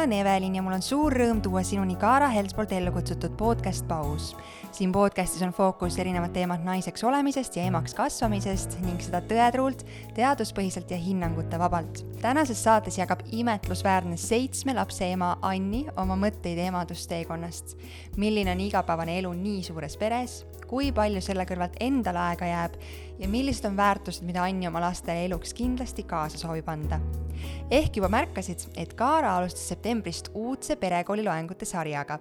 olen Evelin ja mul on suur rõõm tuua sinuni Kaara Helts poolt ellu kutsutud podcast Paus. siin podcastis on fookus erinevad teemad naiseks olemisest ja emaks kasvamisest ning seda tõetruult, teaduspõhiselt ja hinnangute vabalt. tänases saates jagab imetlusväärne seitsme lapse ema Anni oma mõtteid emadusteekonnast. milline on igapäevane elu nii suures peres, kui palju selle kõrvalt endale aega jääb ja millised on väärtused, mida Anni oma lastele eluks kindlasti kaasa soovib anda. ehk juba märkasid, et Kaara alustas septembrist uudse perekooli loengute sarjaga.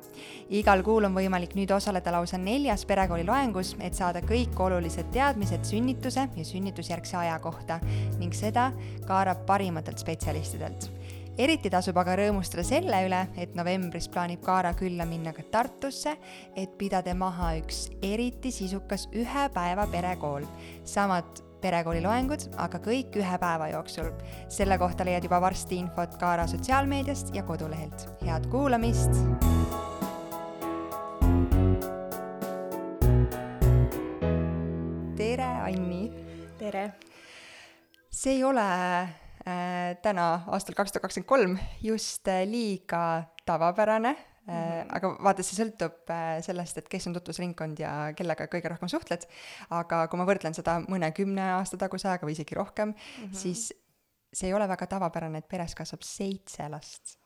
igal kuul on võimalik nüüd osaleda lausa neljas perekooli loengus, et saada kõik olulised teadmised sünnituse ja sünnitusjärgse aja kohta ning seda Kaara parimatelt spetsialistidelt eriti tasub aga rõõmustada selle üle, et novembris plaanib Kaara külla minna ka Tartusse, et pidada maha üks eriti sisukas ühe päeva perekool. samad perekooli loengud, aga kõik ühe päeva jooksul. selle kohta leiad juba varsti infot Kaara sotsiaalmeediast ja kodulehelt. head kuulamist! tere, Anni! tere! see ei ole täna, aastal kaks tuhat kakskümmend kolm, just äh, liiga tavapärane mm, -hmm. aga vaata, see sõltub äh, sellest, et kes on tutvusringkond ja kellega kõige rohkem suhtled, aga kui ma võrdlen seda mõne kümne aasta taguse ajaga või isegi rohkem mm, -hmm. siis see ei ole väga tavapärane, et peres kasvab seitse last.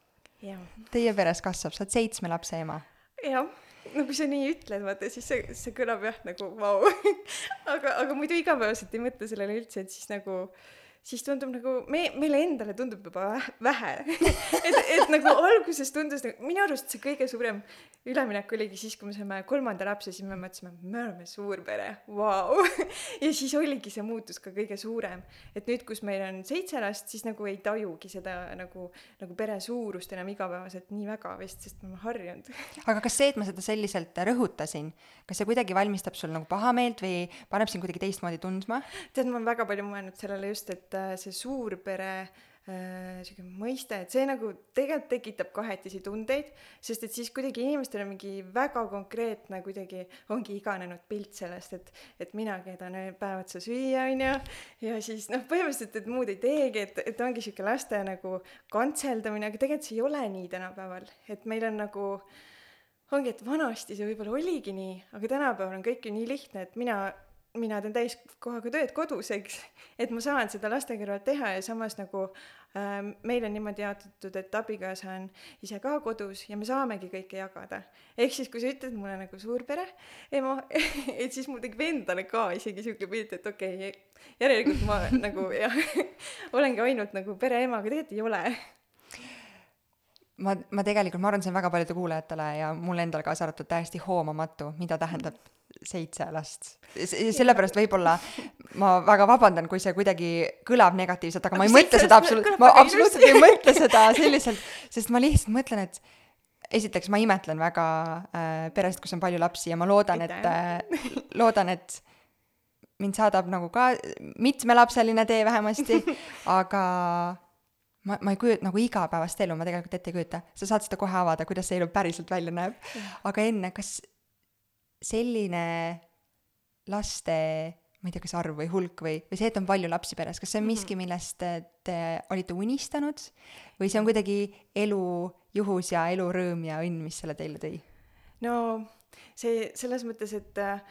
Teie peres kasvab, sa oled seitsme lapse ema. jah no kui sa nii ütled, vaata, siis see, see kõlab jah nagu vau aga, aga muidu igapäevaselt ei mõtle sellele üldse, et siis nagu äh, siis tundub nagu me, meile endale tundub juba vähe et, et nagu alguses tundus nagu, minu arust see kõige suurem üleminek oligi siis, kui me saime kolmanda lapse, siis me mõtlesime, me oleme suur pere, vau. ja siis oligi see muutus ka kõige suurem. et nüüd, kus meil on seitse last, siis nagu ei tajugi seda nagu, nagu pere suurust enam igapäevaselt nii väga vist, sest me oleme harjunud aga kas see, et ma seda selliselt rõhutasin, kas see kuidagi valmistab sul nagu pahameelt või paneb sind kuidagi teistmoodi tundma? tead, ma olen väga palju mõelnud sellele just, et äh, see suurpere Äh, sihuke mõiste, et see nagu tegelikult tekitab kahetisi tundeid, sest et siis kuidagi inimestel on mingi väga konkreetne kuidagi ongi iganenud pilt sellest, et, et mina keedan päev otsa süüa, onju, ja siis noh, põhimõtteliselt, et muud ei teegi, et, et ongi sihuke laste nagu kantseldamine, aga tegelikult see ei ole nii tänapäeval, et meil on nagu ongi, et vanasti see võib-olla oligi nii, aga tänapäeval on kõik ju nii lihtne, et mina mina teen täiskohaga tööd kodus, eks, et ma saan seda laste kõrvalt teha ja samas nagu äh, meil on niimoodi jaotatud, et abikaasa on ise ka kodus ja me saamegi kõike jagada. ehk siis, kui sa ütled mulle nagu suurpere ema et siis mul tekib endale ka isegi sihuke pilt, et okei okay,, järelikult ma nagu jah, olengi ainult nagu pereema, aga tegelikult ei ole ma, ma tegelikult, ma arvan, see on väga paljudele kuulajatele ja mulle endale kaasa arvatud täiesti hoomamatu, mida tähendab seitse last. sellepärast võib-olla ma väga vabandan, kui see kuidagi kõlab negatiivselt, aga ma ei mõtle seda absoluutselt, ma absoluutselt ei mõtle seda selliselt, sest ma lihtsalt mõtlen, et esiteks ma imetlen väga äh, perest, kus on palju lapsi ja ma loodan, et äh, loodan, et mind saadab nagu ka mitmelapseline tee vähemasti, aga ma, ma ei kujuta nagu igapäevast elu ma tegelikult ette ei kujuta. sa saad seda kohe avada, kuidas see elu päriselt välja näeb. aga enne, kas selline laste, ma ei tea, kas arv või hulk või, või see, et on palju lapsi peres, kas see on miski, mhm. millest te olite unistanud või see on kuidagi elu juhus ja elu rõõm ja õnn, mis selle teile tõi? no see selles mõttes, et äh,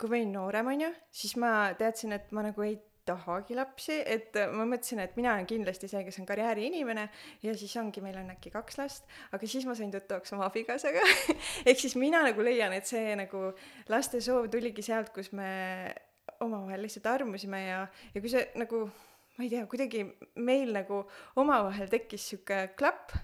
kui ma olin noorem, onju, siis ma teadsin, et ma nagu ei tahagi lapsi, et ma mõtlesin, et mina olen kindlasti see, kes on karjääriinimene ja siis ongi, meil on äkki kaks last, aga siis ma sain tuttavaks oma abikaasaga. Ehk siis mina nagu leian, et see nagu laste soov tuligi sealt, kus me omavahel lihtsalt armusime ja, ja kui see nagu ma ei tea, kuidagi meil nagu omavahel tekkis sihuke klapp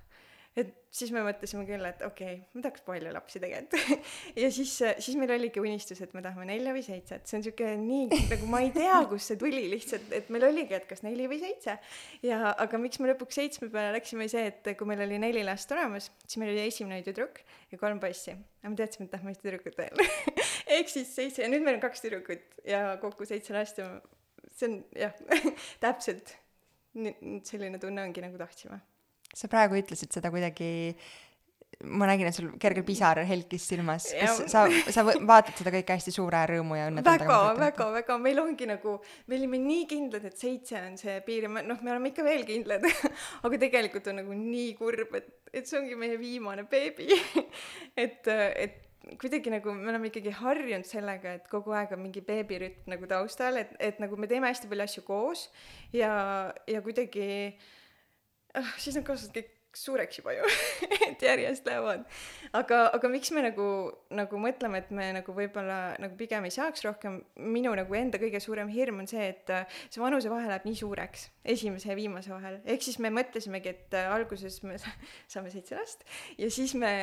et siis me mõtlesime küll, et okei okay,, me tahaks palju lapsi tegelikult. Ja siis, siis meil oligi unistus, et me tahame nelja või seitset, see on sihuke nii nagu ma ei tea, kust see tuli lihtsalt, et meil oligi, et kas neli või seitse. ja aga miks me lõpuks seitsme peale läksime, see, et kui meil oli neli last olemas, siis meil oli esimene tüdruk ja kolm poissi. aga me teadsime, et tahame ühte tüdrukut veel. Ehk siis seitse ja nüüd meil on kaks tüdrukut ja kokku seitse last ja see on jah täpselt. Selline tunne ongi, nagu tahtsime sa praegu ütlesid seda kuidagi ma nägin, et sul kergel pisar helkis silmas. kas Ja- sa, sa vaatad seda kõike hästi suure rõõmu ja õnnetundega? väga, väga, väga, meil ongi nagu, me olime nii kindlad, et seitse on see piir ja me noh, me oleme ikka veel kindlad, aga tegelikult on nagu nii kurb, et, et see ongi meie viimane beebi. et, et kuidagi nagu me oleme ikkagi harjunud sellega, et kogu aeg on mingi beebirütm nagu taustal, et, et nagu me teeme hästi palju asju koos ja, ja kuidagi ah, siis nad kasvavad kõik suureks juba ju et järjest lähevad. Aga aga miks me nagu nagu mõtleme et me nagu võib-olla nagu pigem ei saaks rohkem minu nagu enda kõige suurem hirm on see et äh, see vanusevahe läheb nii suureks esimese ja viimase vahel. Ehk siis me mõtlesimegi et äh, alguses me sa- saame seitse last ja siis me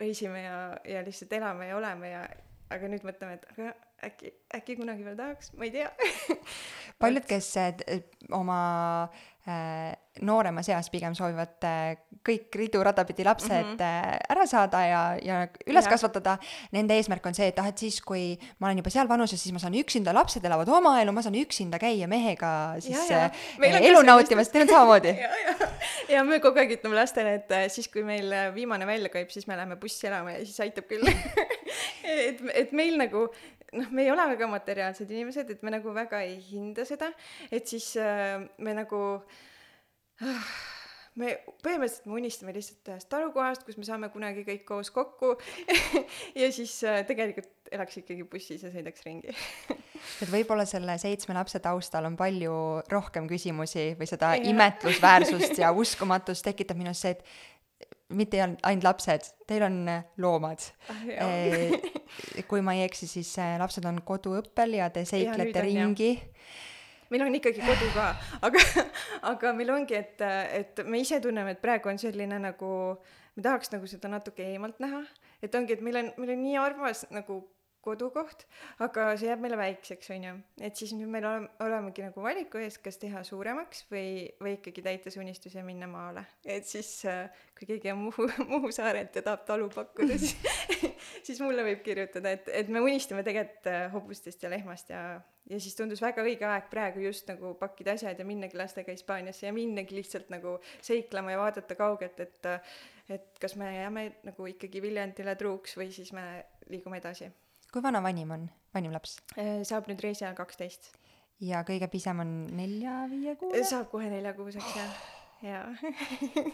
reisime ja ja lihtsalt elame ja oleme ja aga nüüd mõtleme et aga äkki äkki kunagi veel tahaks ma ei tea. Paljud, kes t- oma äh, nooremas eas pigem soovivad äh, kõik ridu-rada pidi lapsed mm. -hmm. ära saada ja, ja üles Jah. kasvatada, nende eesmärk on see, et ah, et siis, kui ma olen juba seal vanuses, siis ma saan üksinda, lapsed elavad oma elu, ma saan üksinda käia mehega siis Ja, ja. äh, elu nautimas, teil on samamoodi? ja, ja, ja me kogu aeg ütleme lastele, et äh, siis, kui meil äh, viimane välja käib, siis me läheme bussi elama ja siis aitab küll. et, et meil nagu noh, me ei ole väga materiaalsed inimesed, et me nagu väga ei hinda seda, et siis äh, me nagu äh, me põhimõtteliselt me unistame lihtsalt ühest talukohast, kus me saame kunagi kõik koos kokku ja siis äh, tegelikult elaks ikkagi bussis ja sõidaks ringi. et võib-olla selle seitsme lapse taustal on palju rohkem küsimusi või seda imetlusväärsust ja uskumatust tekitab minus see, et mitte ainult lapsed, teil on äh, loomad. kui ma ei eksi, siis äh, lapsed on koduõppel ja te seiklete jah. ringi. meil on ikkagi kodu ka, aga, aga meil ongi, et, et me ise tunneme, et praegu on selline nagu, me tahaks nagu seda natuke eemalt näha, et ongi, et meil on, meil on nii armas nagu kodukoht, aga see jääb meile väikseks, on ju, et siis nüüd meil oleme, olemegi nagu valiku ees, kas teha suuremaks või, või ikkagi täita see unistus ja minna maale. et siis, kui keegi on Muhu, Muhu saarelt ja tahab talu pakkuda, siis, siis mulle võib kirjutada, et, et me unistame tegelikult äh, hobustest ja lehmast ja, ja siis tundus väga õige aeg praegu just nagu pakkida asjad ja minnagi lastega Hispaaniasse ja minnagi lihtsalt nagu seiklema ja vaadata kaugelt, et et kas me jääme nagu ikkagi Viljandile truuks või siis me liigume edasi. Kui vana vanim on, vanim laps? saab nüüd reisi ajal kaksteist. ja kõige pisem on nelja-viiekuune? saab kohe neljakuuseks jah, jaa.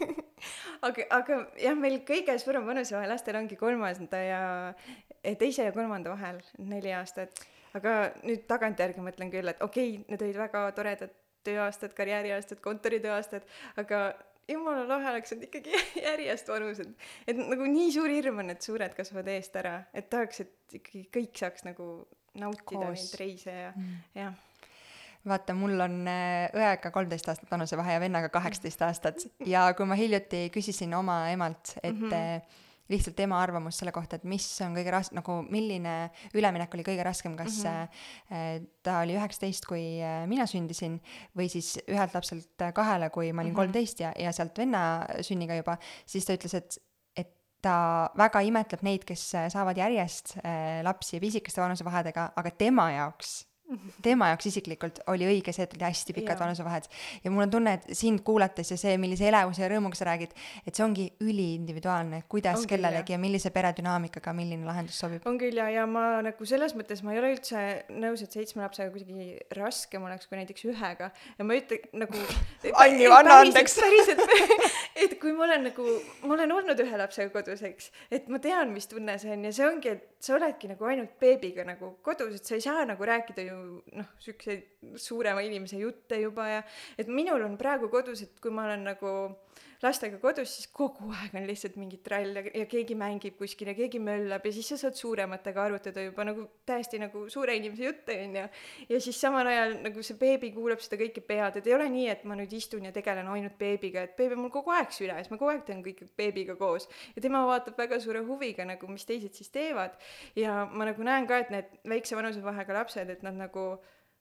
aga, aga jah, meil kõige suurem vanusevahe lastel ongi kolmanda ja eh, teise ja kolmanda vahel, neli aastat. aga nüüd tagantjärgi mõtlen küll, et okei okay,, need olid väga toredad tööaastad, karjääriaastad, kontoritööaastad, aga jumala lahe oleks olnud ikkagi järjest vanused. et nagu nii suur hirm on, et suured kasvavad eest ära, et tahaks, et ikkagi kõik saaks nagu nautida Koos. neid reise ja mm., jah vaata, mul on äh, õega kolmteist aastat vanusevahe ja vennaga kaheksateist aastat ja kui ma hiljuti küsisin oma emalt, et mm. -hmm. Lihtsalt tema arvamus selle kohta, et mis on kõige ras-, nagu milline üleminek oli kõige raskem, kas mm. -hmm. ta oli üheksateist, kui äh, mina sündisin või siis ühelt lapselt äh, kahele, kui ma olin Mhm. kolmteist ja, ja sealt venna sünniga juba, siis ta ütles, et ta väga imetleb neid, kes saavad järjest lapsi pisikaste vanusevahedega, aga tema jaoks tema jaoks isiklikult oli õige see, et olid hästi pikad vanusevahed. Ja mul on tunne, et sind kuulates ja see, millise elevuse ja rõõmuga sa räägid, et see ongi üliindividuaalne, kuidas On kellelegi ja millise peredünaamikaga milline lahendus sobib. on küll ja, ja ma nagu selles mõttes ma ei ole üldse nõus, et seitsme lapsega kuidagi raskem oleks kui näiteks ühega. Ja ma ütlen nagu Anni, anna andeks. päriselt et kui ma olen nagu, ma olen olnud ühe lapsega kodus, eks, et ma tean, mis tunne see on. Ja see ongi, et sa oledki nagu ainult beebiga nagu kodus, et sa ei saa nagu rääkida ju noh, siukseid suurema inimese jutte juba ja et minul on praegu kodus, et kui ma olen nagu lastega kodus, siis kogu aeg on lihtsalt mingi trall ja, ja keegi mängib kuskil ja keegi möllab ja siis sa saad suurematega arutada juba nagu täiesti nagu suure inimese jutte onju. ja siis samal ajal nagu see beebi kuulab seda kõike pead, et ei ole nii, et ma nüüd istun ja tegelen ainult beebiga, et beebi on mul kogu aeg süles, ma kogu aeg teen kõike beebiga koos ja tema vaatab väga suure huviga nagu, mis teised siis teevad. ja ma nagu näen ka, et need väikse vanusevahega lapsed, et nad nagu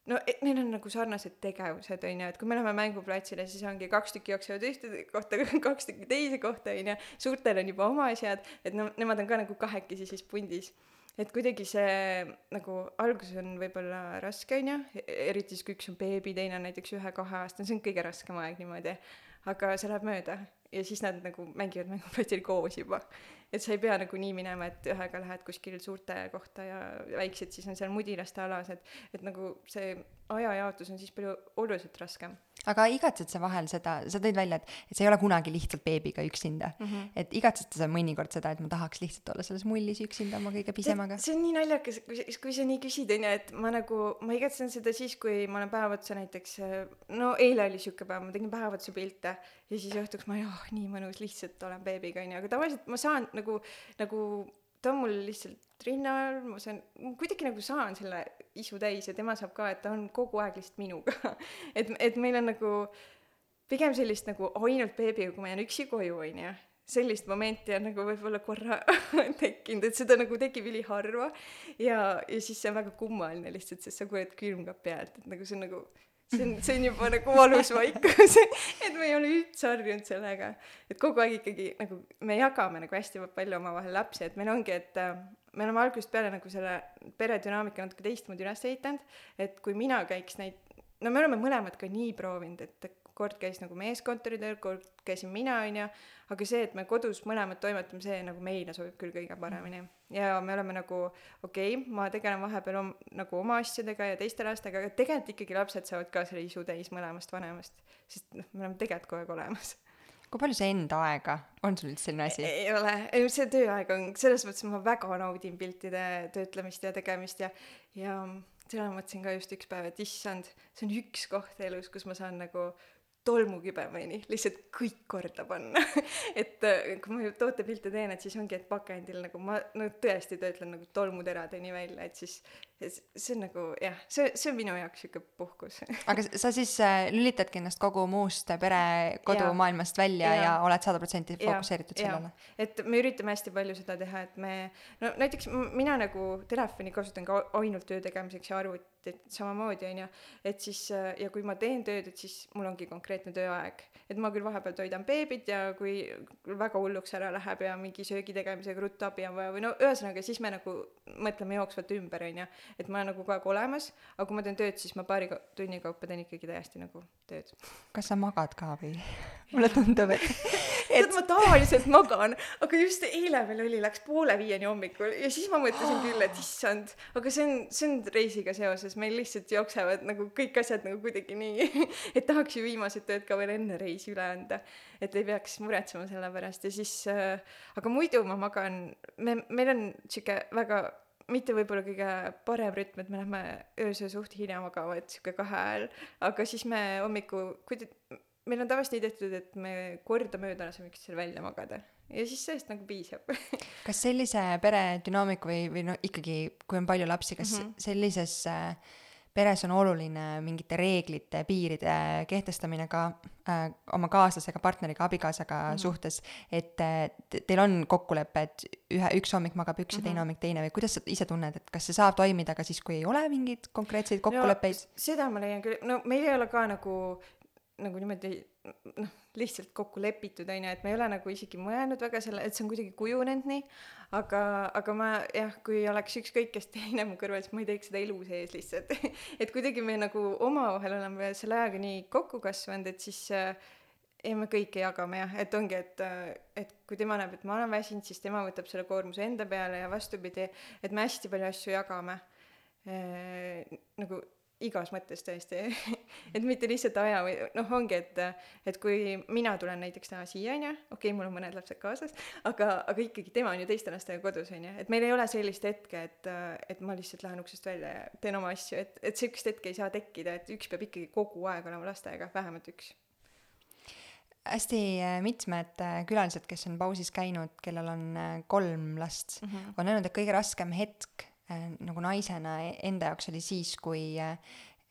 no et neil on nagu sarnased tegevused onju, et kui me läheme mänguplatsile, siis ongi kaks tükki jooksevad ühte kohta, kaks tükki teise kohta onju, suurtel on juba oma asjad, et no nemad on ka nagu kahekesi siis pundis. et kuidagi see nagu alguses on võib-olla raske onju eriti siis kui üks on beebi teine on näiteks ühe-kaheaastane see on kõige raskem aeg niimoodi. Aga see läheb mööda ja siis nad nagu mängivad mänguplatsil koos juba et sa ei pea nagu nii minema, et ühega lähed kuskil suurte kohta ja väiksed siis on seal mudilaste alas, et, et nagu see ajajaotus on siis palju oluliselt raskem. Aga igatsed sa vahel seda, sa tõid välja, et, et sa ei ole kunagi lihtsalt beebiga üksinda mm. -hmm. et igatsed sa mõnikord seda, et ma tahaks lihtsalt olla selles mullis üksinda oma kõige pisemaga? see on nii naljakas, kui, kui sa nii küsid, onju, et ma nagu, ma igatsen seda siis, kui ma olen päev otsa näiteks, no eile oli siuke päev, ma tegin päev otsa pilte ja siis õhtuks ma, oh, nii mõnus, lihtsalt olen beebiga, onju, aga tavaliselt ma saan nagu, nagu ta on mul lihtsalt rinna all, ma saan, kuidagi nagu saan selle isu täis ja tema saab ka, et ta on kogu aeg lihtsalt minuga et, et meil on nagu pigem sellist nagu ainult beebiga, kui ma jään üksi koju, onju. sellist momenti on nagu võib-olla korra tekkinud, et seda nagu tekib üliharva ja, ja siis see on väga kummaline lihtsalt, sest sa kujutad külmkapi alt, et nagu see on nagu see on, see on juba nagu valus vaikus. Et me ei ole üldse harjunud sellega. et kogu aeg ikkagi nagu me jagame nagu hästi palju omavahel lapsi, et meil ongi, et äh, me oleme algusest peale nagu selle peredünaamika natuke teistmoodi üles ehitanud, et kui mina käiks neid, no me oleme mõlemad ka nii proovinud, et kord käis nagu mees kontoritööl, kord käisin mina, onju, aga see, et me kodus mõlemad toimetame, see nagu meile sobib küll kõige paremini. ja me oleme nagu, okei okay,, ma tegelen vahepeal om, nagu oma asjadega ja teiste lastega, aga tegelikult ikkagi lapsed saavad ka selle isu täis mõlemast vanemast, sest noh, me oleme tegelikult kogu aeg olemas kui palju see enda aega, on sul üldse selline asi? ei ole, see tööaeg on, selles mõttes ma väga naudin piltide töötlemist ja tegemist ja, ja seda mõtlesin ka just üks päev, et issand, see on üks koht elus, kus ma saan nagu tolmukübemeni lihtsalt kõik korda panna. Et äh, kui ma tootepilte teen, et siis ongi, et pakendil nagu ma no tõesti töötlen nagu tolmuteradeni välja, et siis see on nagu jah, see, see on minu jaoks sihuke puhkus aga sa siis äh, lülitadki ennast kogu muust pere kodumaailmast välja ja, ja oled sada protsenti fokusseeritud sellele? et me üritame hästi palju seda teha, et me no näiteks mina nagu telefoni kasutan ka ainult töö tegemiseks ja arvutit samamoodi onju, et siis äh, ja kui ma teen tööd, et siis mul ongi konkreetne tööaeg, et ma küll vahepeal toidan beebit ja kui väga hulluks ära läheb ja mingi söögi tegemisega ruttu abi on vaja või no ühesõnaga siis me nagu mõtleme jooksvalt ümber onju et ma olen nagu kogu aeg olemas, aga kui ma teen tööd, siis ma paari tunni kaupa teen ikkagi täiesti nagu tööd. kas sa magad ka või? mulle tundub, et et ma tavaliselt magan, aga just eile veel oli, läks poole viieni hommikul ja siis ma mõtlesin küll, et issand, aga see on, see on reisiga seoses, meil lihtsalt jooksevad nagu kõik asjad nagu kuidagi nii, et tahaks ju viimased tööd ka veel enne reisi üle anda, et ei peaks muretsema selle pärast ja siis äh,, aga muidu ma magan, me, meil on sihuke väga mitte võib-olla kõige parem rütm, et me lähme öösel suht hilja magama, et sihuke kahe ajal, aga siis me hommiku, kui te, meil on tavaliselt nii tehtud, et me kordamööda laseme üksteisel välja magada. Ja siis sellest nagu piisab. Kas sellise pere dünaamika või, või no ikkagi, kui on palju lapsi, kas mm -hmm. sellises äh, peres on oluline mingite reeglite, piiride kehtestamine ka äh, oma kaaslasega, partneriga, abikaasaga mm -hmm. suhtes, et te, teil on kokkulepe, et ühe, üks hommik magab üks mm -hmm. ja teine mhm. hommik teine või kuidas sa ise tunned, et kas see saab toimida ka siis, kui ei ole mingeid konkreetseid kokkuleppeid no,? seda ma leian küll, no meil ei ole ka nagu, nagu niimoodi noh, lihtsalt kokku lepitud, on ju, et ma ei ole nagu isegi mõelnud väga selle, et see on kuidagi kujunenud nii, aga, aga ma jah, kui oleks ükskõik kes teine mu kõrval, siis ma ei teeks seda elu sees lihtsalt. Et kuidagi me nagu omavahel oleme selle ajaga nii kokku kasvanud, et siis äh, ja me kõike jagame jah, et ongi, et, et kui tema näeb, et ma olen väsinud, siis tema võtab selle koormuse enda peale ja vastupidi, et me hästi palju asju jagame. E,. nagu igas mõttes tõesti et mitte lihtsalt aja või noh, ongi, et, et kui mina tulen näiteks täna siia, onju, okei okay,, mul on mõned lapsed kaasas, aga, aga ikkagi tema on ju teiste lastega kodus, onju, et meil ei ole sellist hetke, et, et ma lihtsalt lähen uksest välja ja teen oma asju, et, et sihukest hetke ei saa tekkida, et üks peab ikkagi kogu aeg olema lastega, vähemalt üks hästi äh, mitmed äh, külalised, kes on pausis käinud, kellel on äh, kolm last mm, -hmm. on öelnud, et kõige raskem hetk nagu naisena e-, enda jaoks oli siis, kui äh,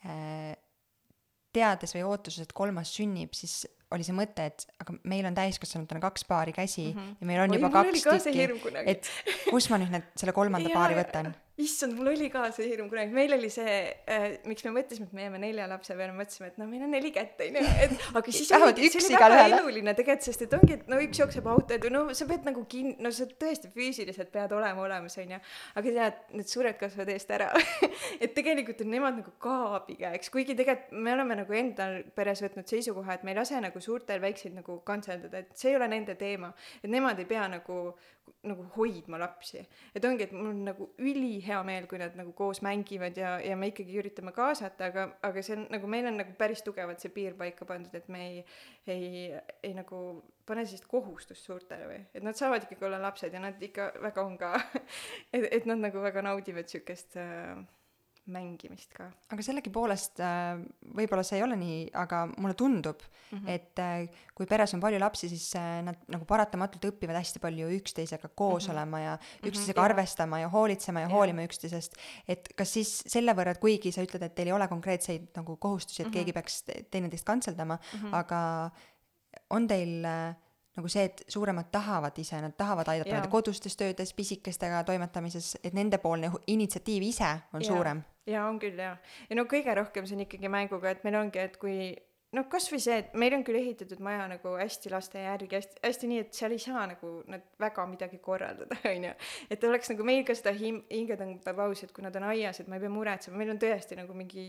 äh, teades või ootuses, et kolmas sünnib, siis oli see mõte, et aga meil on täiskasvanutena kaks paari käsi mm -hmm. ja meil on Oi, juba kaks tükki, et kus ma nüüd need, selle kolmanda paari võtan issand, mul oli ka see hirm kunagi, meil oli see äh,, miks me mõtlesime, et me jääme nelja lapse peale, mõtlesime, et no meil on neli kätt, onju, et aga siis Vähemalt üks väga igalühele. eluline tegelikult, sest et ongi, et no üks jookseb autod ja no sa pead nagu kin-, no sa tõesti füüsiliselt pead olema olemas, onju. aga tead, need suured kasvavad eest ära et tegelikult on nemad nagu ka abikäeks, kuigi tegelikult me oleme nagu endal peres võtnud seisukoha, et me ei lase nagu suurtel väikseid nagu kantseldada, et see ei ole nende teema. et nemad ei pea nagu, nagu hoidma lapsi. et ongi, et mul on nagu ülihea meel, kui nad nagu koos mängivad ja, ja me ikkagi üritame kaasata, aga, aga see on nagu, meil on nagu päris tugevalt see piir paika pandud, et me ei, ei, ei nagu pane sellist kohustust suurtele või, et nad saavad ikkagi olla lapsed ja nad ikka väga on ka et, et nad nagu väga naudivad siukest äh, mängimist ka aga sellegipoolest äh, võib-olla see ei ole nii, aga mulle tundub mm, Mhm. -hmm. et äh, kui peres on palju lapsi, siis äh, nad nagu paratamatult õpivad hästi palju üksteisega koos mm -hmm. olema ja üksteisega jaa. arvestama ja hoolitsema ja Jaa. hoolima üksteisest. et kas siis selle võrra, et kuigi sa ütled, et teil ei ole konkreetseid nagu kohustusi, et mm -hmm. keegi peaks te- teineteist kantseldama mm, -hmm. aga on teil äh, nagu see, et suuremad tahavad ise, nad tahavad aidata nende kodustes töödes, pisikestega toimetamises, et nendepoolne initsiatiiv ise on Jaa. suurem jaa, on küll jaa. ja no kõige rohkem see on ikkagi mänguga, et meil ongi, et kui noh, kasvõi see, et meil on küll ehitatud maja nagu hästi laste järgi, hästi, hästi nii, et seal ei saa nagu nad väga midagi korraldada, onju. et oleks nagu meil ka seda him-, hingetõmbav paus, et kui nad on aias, et ma ei pea muretsema, meil on tõesti nagu mingi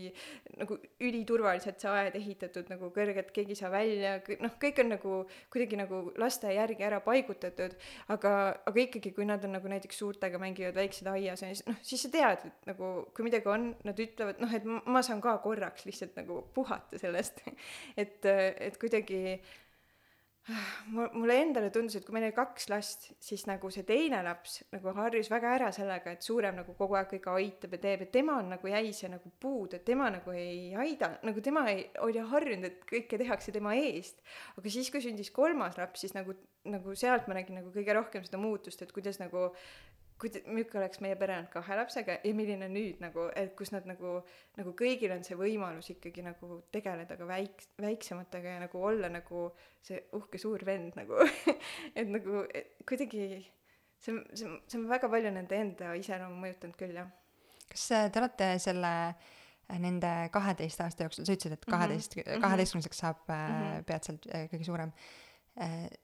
nagu üliturvaliselt see aed ehitatud nagu kõrgelt, keegi ei saa välja, noh, kõik on nagu kuidagi nagu laste järgi ära paigutatud, aga, aga ikkagi, kui nad on nagu näiteks suurtega mängivad väiksed aias, noh, siis sa tead, et nagu kui midagi on, nad ütlevad, noh, et ma saan ka korraks lihtsalt nagu puhata sellest et, et kuidagi mul, mulle endale tundus, et kui meil oli kaks last, siis nagu see teine laps nagu harjus väga ära sellega, et suurem nagu kogu aeg kõike aitab ja teeb, et tema on nagu jäi see nagu puudu, et tema nagu ei aida, nagu tema ei, oli harjunud, et kõike tehakse tema eest. aga siis, kui sündis kolmas laps, siis nagu, nagu sealt ma nägin nagu kõige rohkem seda muutust, et kuidas nagu kuida-, milline oleks meie pere olnud kahe lapsega ja milline nüüd nagu, et kus nad nagu, nagu kõigil on see võimalus ikkagi nagu tegeleda ka väik-, väiksematega ja nagu olla nagu see uhke suur vend nagu et nagu et kuidagi see on, see on, see on väga palju nende enda iseloomu mõjutanud küll, jah. kas äh, te olete selle äh, nende kaheteist aasta jooksul, sa ütlesid, et Mhm, kaheteist, mhm. kaheteistkümneseks saab äh, Mhm. peatselt kõige suurem.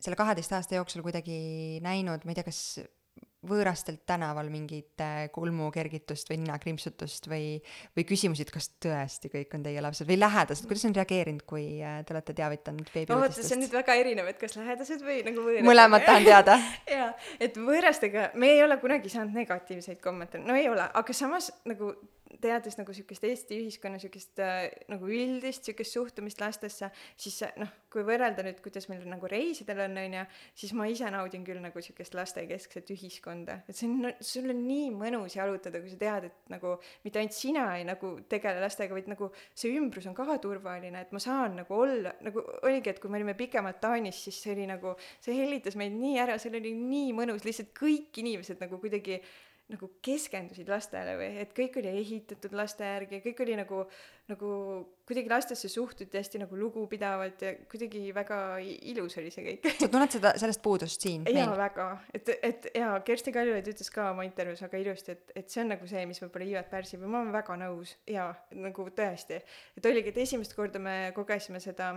selle kaheteist aasta jooksul kuidagi näinud, ma ei tea, kas võõrastelt tänaval mingit äh, kulmukergitust või ninakrimpsutust või, või küsimusi, et kas tõesti kõik on teie lapsed või lähedased, kuidas on reageerinud, kui äh, te olete teavitanud mõtlen, see on beebiuudistest? nüüd väga erinev, et kas lähedased või nagu võõrad. mõlemat tahan teada. jaa, et võõrastega me ei ole kunagi saanud negatiivseid kommentaare, no ei ole, aga samas nagu teades nagu siukest Eesti ühiskonna siukest äh, nagu üldist siukest suhtumist lastesse, siis see, noh, kui võrrelda nüüd, kuidas meil nagu reisidel on, onju, siis ma ise naudin küll nagu siukest lastekeskset ühiskonda, et see on, sul on nii mõnus jalutada, kui sa tead, et nagu mitte ainult sina ei nagu tegele lastega, vaid nagu see ümbrus on ka turvaline, et ma saan nagu olla, nagu oligi, et kui me olime pikemalt Taanis, siis see oli nagu, see hellitas meid nii ära, seal oli nii mõnus, lihtsalt kõik inimesed nagu kuidagi nagu keskendusid lastele või et kõik oli ehitatud laste järgi, kõik oli nagu, nagu kuidagi lastesse suhtuti hästi nagu lugupidavalt ja kuidagi väga ilus oli see kõik. sa tunned seda, sellest puudust siin jaa, väga, et, et jaa, Kersti Kaljulaid ütles ka oma intervjuus väga ilusti, et, et see on nagu see, mis võib-olla iivet pärsib ja ma olen väga nõus, jaa, nagu tõesti. et oligi, et esimest korda me kogesime seda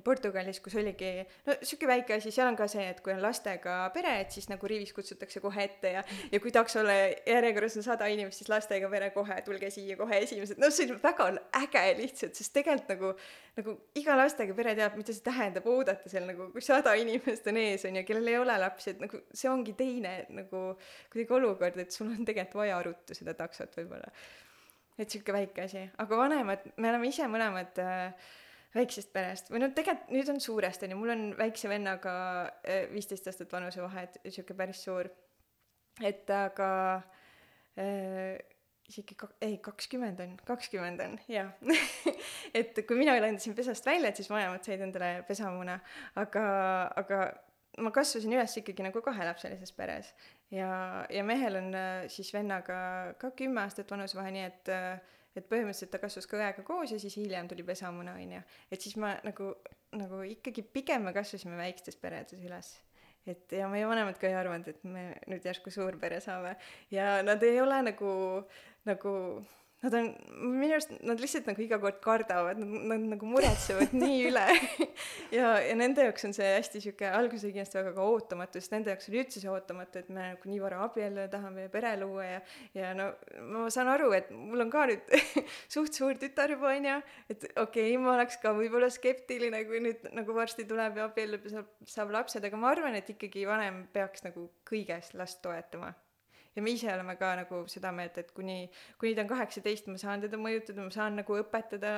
Portugalis, kus oligi, no sihuke väike asi, seal on ka see, et kui on lastega pere, et siis nagu rivis kutsutakse kohe ette ja, ja kui taksole järjekorras on sada inimest, siis lastega pere kohe, tulge siia kohe esimesed, no see on väga äge lihtsalt, sest tegelikult nagu, nagu iga lastega pere teab, mida see tähendab oodata seal nagu, kui sada inimest on ees, on ju, kellel ei ole lapsi, et nagu see ongi teine nagu kuidagi olukord, et sul on tegelikult vaja ruttu seda taksot võib-olla. et sihuke väike asi, aga vanemad, me oleme ise mõlemad äh, väiksest perest. või no tegelikult nüüd on suurest onju, mul on väikse vennaga äh, viisteist aastat vanusevahe, et sihuke päris suur. et aga äh, isegi ka- ei kakskümmend on, kakskümmend on jah. et kui mina lendasin pesast välja, et siis vanemad said endale pesamuna, aga, aga ma kasvasin üles ikkagi nagu kahelapselises peres. ja, ja mehel on äh, siis vennaga ka kümme aastat vanusevahe, nii et äh, et põhimõtteliselt ta kasvas ka õega koos ja siis hiljem tuli pesamuna onju. Et siis ma nagu nagu ikkagi pigem me kasvasime väikestes peredes üles. Et ja meie vanemad ka ei arvanud, et me nüüd järsku suurpere saame. Ja nad ei ole nagu, nagu Nad on, minu arust nad lihtsalt nagu iga kord kardavad, nad, nagu muretsevad nii üle. Ja, ja nende jaoks on see hästi sihuke, alguses oli kindlasti väga ka ootamatu, sest nende jaoks oli üldse see ootamatu, et me nagu nii vara abielluda tahame pere luua ja, ja no ma saan aru, et mul on ka nüüd suht suur tütar juba onju, et okei okay,, ma oleks ka võib-olla skeptiline, kui nüüd nagu varsti tuleb ja abiellub ja saab, saab lapsed, aga ma arvan, et ikkagi vanem peaks nagu kõiges last toetama ja me ise oleme ka nagu seda meelt, et kuni, kuni ta on kaheksateist, ma saan teda mõjutada, ma saan nagu õpetada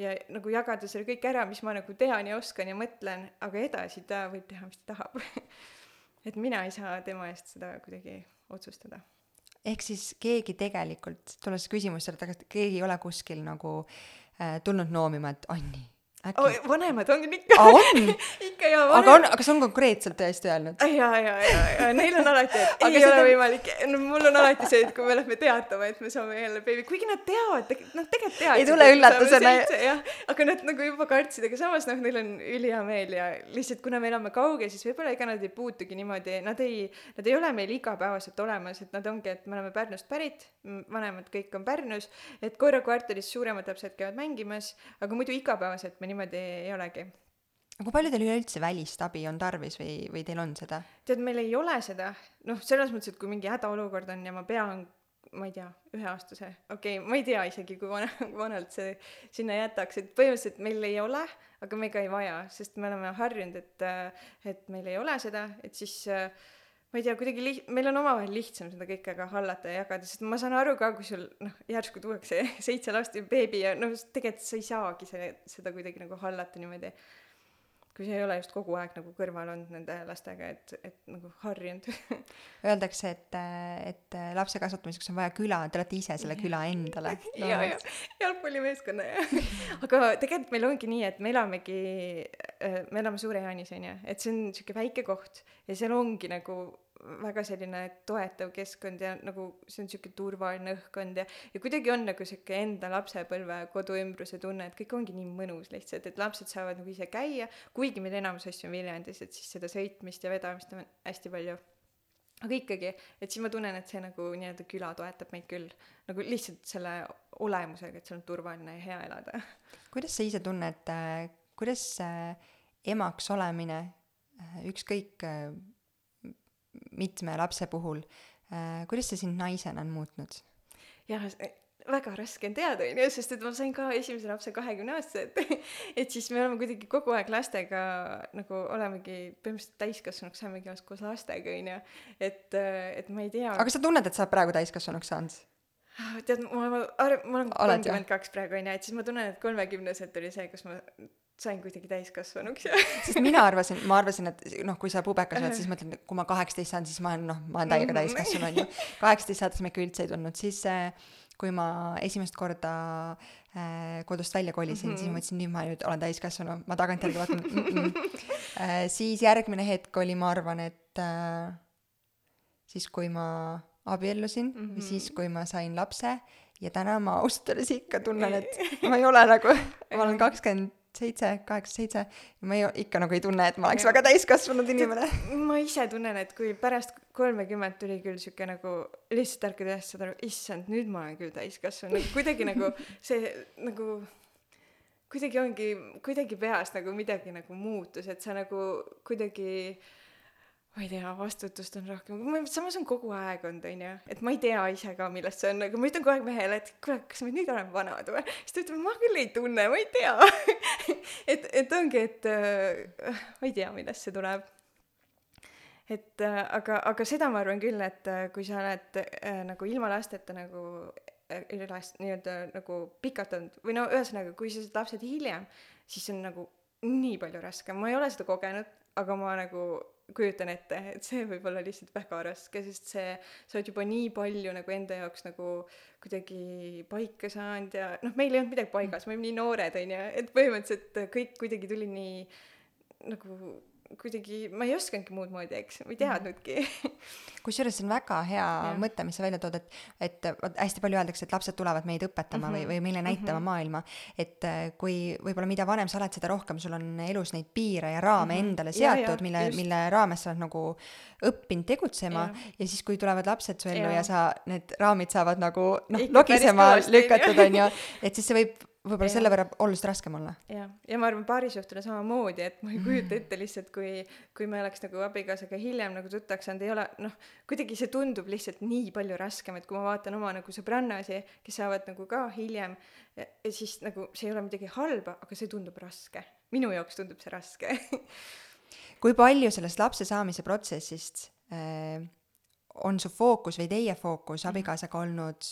ja nagu jagada selle kõik ära, mis ma nagu tean ja oskan ja mõtlen, aga edasi ta võib teha, mis ta tahab. Et mina ei saa tema eest seda kuidagi otsustada. Ehk siis keegi tegelikult, tulles tagasi, keegi ei ole kuskil nagu äh, tulnud noomima, et Anni äkki oh,? vanemad on ikka ah,. on ikka jaa. aga on, kas on konkreetselt tõesti öelnud? ja, ja, ja, ja neil on alati, et ei ole on... võimalik, no mul on alati see, et kui me lähme teatama, et me saame jälle beebi, kuigi nad teavad, noh, tegelikult teavad. ei tule üllatusena. jah, aga nad nagu juba kartsid, aga samas noh, neil on ülihea meel ja lihtsalt kuna me elame kaugel, siis võib-olla ega nad ei puutugi niimoodi, nad ei, nad ei ole meil igapäevaselt olemas, et nad ongi, et me oleme Pärnust pärit, vanemad kõik on Pärnus, et korra kvartalis suuremad lapsed käivad mängimas, aga muidu igapäevaselt me niimoodi ei olegi. Aga kui palju teil üleüldse välist abi on tarvis või, või teil on seda? tead, meil ei ole seda, noh, selles mõttes, et kui mingi hädaolukord on ja ma pean, ma ei tea, üheaastase, okei okay,, ma ei tea isegi, kui vana, vanalt see sinna jätaks, et põhimõtteliselt meil ei ole, aga me ka ei vaja, sest me oleme harjunud, et, et meil ei ole seda, et siis ma ei tea, kuidagi liht-, meil on omavahel lihtsam seda kõike ka hallata ja jagada, sest ma saan aru ka, kui sul noh, järsku tuuakse seitse last ja beebi ja noh, tegelikult sa ei saagi see, seda kuidagi nagu hallata niimoodi kui sa ei ole just kogu aeg nagu kõrval olnud nende lastega, et, et nagu harjunud. Öeldakse, et, et lapse kasvatamiseks on vaja küla, te olete ise selle küla endale. No.. ja, ja jalgpallimeeskonna ja aga tegelikult meil ongi nii, et me elamegi, äh, me elame Suure-Jaanis onju, et see on siuke väike koht ja seal ongi nagu väga selline toetav keskkond ja nagu see on sihuke turvaline õhkkond ja, ja kuidagi on nagu sihuke enda lapsepõlve koduümbruse tunne, et kõik ongi nii mõnus lihtsalt, et lapsed saavad nagu ise käia, kuigi meil enamus asju on Viljandis, et siis seda sõitmist ja vedamist on hästi palju. aga ikkagi, et siis ma tunnen, et see nagu nii-öelda küla toetab meid küll nagu lihtsalt selle olemusega, et seal on turvaline ja hea elada. kuidas sa ise tunned, äh, kuidas äh, emaks olemine, äh, ükskõik mitme lapse puhul. Äh, kuidas see sind naisena on muutnud? jah, väga raske on teada, onju, sest et ma sain ka esimese lapse kahekümne aastaselt et siis me oleme kuidagi kogu aeg lastega nagu olemegi põhimõtteliselt täiskasvanuks saamegi koos lastega, onju. et, et ma ei tea. aga kas sa tunned, et sa oled praegu täiskasvanuks saanud? Ah, tead, ma, ma, ma olen kolmkümmend kaks praegu onju, et siis ma tunnen, et kolmekümneselt oli see, kus ma sain kuidagi täiskasvanuks ja sest mina arvasin, ma arvasin, et noh, kui sa pubekas oled, siis mõtled, kui ma kaheksateist saan, siis ma olen noh, ma olen täiega mhm. täiskasvanu onju. kaheksateist saades ma ikka üldse ei tundnud, siis äh, kui ma esimest korda äh, kodust välja kolisin mm, -hmm. siis ma mhm. mõtlesin, nüüd ma nüüd olen täiskasvanu, ma tagantjärgi vaatan mm. -mm. Äh, siis järgmine hetk oli, ma arvan, et äh, siis, kui ma abiellusin mm -hmm. või siis, kui ma sain lapse ja täna ma ausalt öeldes ikka tunnen, et ma ei ole nagu, ma olen kakskümmend seitse, kaheksa, seitse. Ja ma ei, ikka nagu ei tunne, et ma oleks väga täiskasvanud inimene. ma ise tunnen, et kui pärast kolmekümmet tuli küll sihuke nagu lihtsalt ärkad üles, saad aru, issand, nüüd ma olen küll täiskasvanu, nagu kuidagi nagu see nagu kuidagi ongi, kuidagi peas nagu midagi nagu muutus, et sa nagu kuidagi äh, ma ei tea, vastutust on rohkem, samas on kogu aeg olnud, onju, et ma ei tea ise ka, millest see on, aga ma ütlen kogu aeg mehele, et kuule, kas me nüüd oleme vanad või? siis ta ütleb, ma küll ei tunne, ma ei tea et, et ongi, et äh, ma ei tea, millest see tuleb. et äh, aga, aga seda ma arvan küll, et äh, kui sa oled äh, nagu ilma lasteta nagu äh, last nii-öelda nagu pikalt olnud või no ühesõnaga, kui sa saad lapsed hiljem, siis on nagu nii palju raskem, ma ei ole seda kogenud, aga ma nagu kujutan ette, et see võib olla lihtsalt väga raske, sest see, sa oled juba nii palju nagu enda jaoks nagu kuidagi paika saanud ja noh, meil ei olnud midagi paigas, me olime nii noored, onju, et põhimõtteliselt kõik kuidagi tuli nii nagu kuidagi ma ei osanudki muud moodi, eks, ei teadnudki kusjuures see on väga hea ja. mõte, mis sa välja tood, et, et vot hästi palju öeldakse, et lapsed tulevad meid õpetama mm -hmm. või, või meile näitama mm -hmm. maailma. et äh, kui võib-olla mida vanem sa oled, seda rohkem sul on elus neid piire ja raame mm -hmm. endale seatud, mille, mille raames sa oled nagu õppinud tegutsema ja, ja siis, kui tulevad lapsed su ellu ja, ja sa, need raamid saavad nagu noh, logisema lükatud, on ju, et siis see võib võib-olla selle võrra oluliselt raskem olla. jah, ja ma arvan, paarisuhtele samamoodi, et ma ei kujuta ette lihtsalt, kui, kui me oleks nagu abikaasaga hiljem nagu tuttavaks saanud, ei ole noh, kuidagi see tundub lihtsalt nii palju raskem, et kui ma vaatan oma nagu sõbrannasi, kes saavad nagu ka hiljem, siis nagu see ei ole midagi halba, aga see tundub raske. minu jaoks tundub see raske kui palju sellest lapse saamise protsessist äh, on su fookus või teie fookus mhm. abikaasaga olnud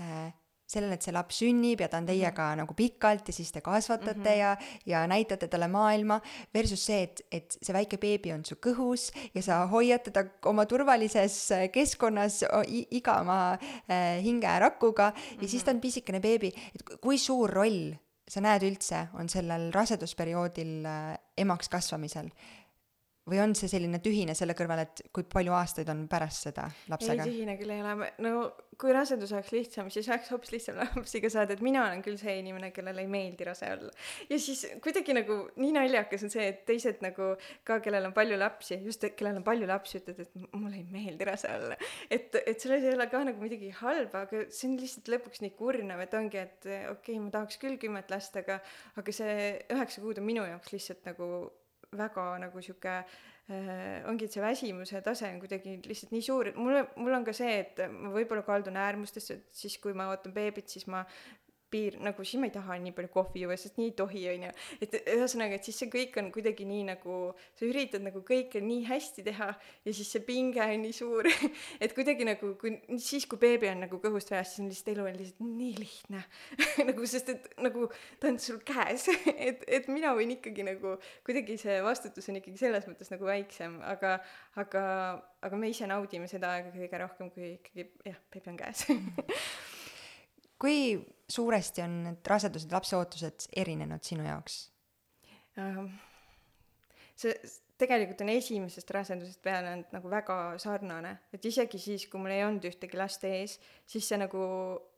äh, sellele, et see laps sünnib ja ta on mhm. teiega mm -hmm. nagu pikalt ja siis te kasvatate mm -hmm. ja, ja näitate talle maailma, versus see, et, et see väike beebi on su kõhus ja sa hoiad teda oma turvalises äh, keskkonnas iga oma äh, hingerakuga mm -hmm. ja siis ta on pisikene beebi, et kui suur roll sa näed üldse, on sellel rasedusperioodil äh, emaks kasvamisel või on see selline tühine selle kõrval, et kui palju aastaid on pärast seda lapsega? ei, tühine küll ei ole, no kui rasedus oleks lihtsam, siis oleks hoopis lihtsam lapsiga saada, et mina olen küll see inimene, kellele ei meeldi rase olla. ja siis kuidagi nagu nii naljakas on see, et teised nagu ka, kellel on palju lapsi, just kellel on palju lapsi, ütlevad, et mulle ei meeldi rase olla. et, et selles ei ole ka nagu midagi halba, aga see on lihtsalt lõpuks nii kurnav, et ongi, et okei okay,, ma tahaks küll kümmet last, aga, aga see üheksa kuud on minu jaoks lihtsalt nagu väga nagu sihuke äh, ongi, et see väsimuse tase on kuidagi lihtsalt nii suur, et mulle, mul on ka see, et ma võib-olla kaldun äärmustesse, et siis kui ma ootan beebit, siis ma piir, nagu siis ma ei taha nii palju kohvi juua, sest nii ei tohi, on ju. et ühesõnaga, et siis see kõik on kuidagi nii nagu, sa üritad nagu kõike nii hästi teha ja siis see pinge on nii suur. Et kuidagi nagu, kui siis, kui beebi on nagu kõhust väljas, siis on lihtsalt elu on lihtsalt nii lihtne. Nagu, sest et nagu ta on sul käes. Et, et mina võin ikkagi nagu, kuidagi see vastutus on ikkagi selles mõttes nagu väiksem, aga, aga, aga me ise naudime seda aega kõige rohkem, kui ikkagi jah, beebi on käes. Kui suuresti on need rasedused, lapseootused erinenud sinu jaoks? See tegelikult on esimesest rasedusest peale olnud nagu väga sarnane, et isegi siis, kui mul ei olnud ühtegi last ees, siis see nagu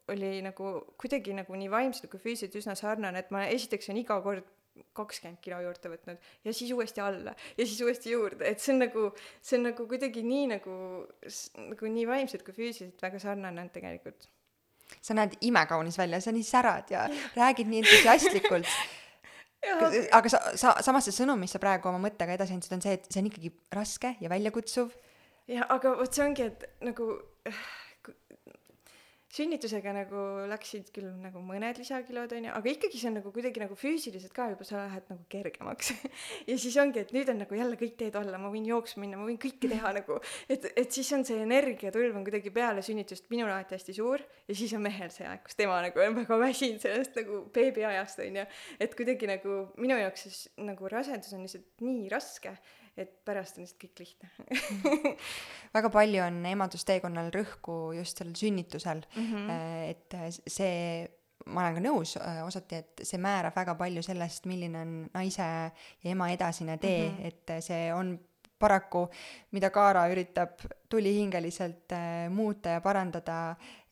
oli nagu kuidagi nagu nii vaimselt kui füüsiliselt üsna sarnane, et ma esiteks olen iga kord kakskümmend kilo juurde võtnud ja siis uuesti alla ja siis uuesti juurde, et see on nagu, see on nagu kuidagi nii nagu, nagu nii vaimselt kui füüsiliselt väga sarnane on tegelikult sa näed imekaunis välja, sa nii särad ja räägid nii entusiastlikult aga sa, sa, samas see sõnum, mis sa praegu oma mõttega edasi andsid, on see, et see on ikkagi raske ja väljakutsuv. jah, aga vot see ongi, et nagu sünnitusega nagu läksid küll nagu mõned lisakilod onju, aga ikkagi see on nagu kuidagi nagu füüsiliselt ka juba sa lähed nagu kergemaks. Ja siis ongi, et nüüd on nagu jälle kõik teed alla, ma võin jooksma minna, ma võin kõike teha nagu, et, et siis on see energiatulv on kuidagi peale sünnitust minul alati hästi suur ja siis on mehel see aeg, kus tema nagu on väga väsinud sellest nagu beebiajast onju, et kuidagi nagu minu jaoks siis nagu rasedus on lihtsalt nii raske et pärast on lihtsalt kõik lihtne väga palju on emadusteekonnal rõhku just sellel sünnitusel mm, -hmm. et see ma olen ka nõus äh, osati, et see määrab väga palju sellest, milline on naise ja ema edasine tee mm, -hmm. et see on paraku, mida Kaara üritab tulihingeliselt äh, muuta ja parandada,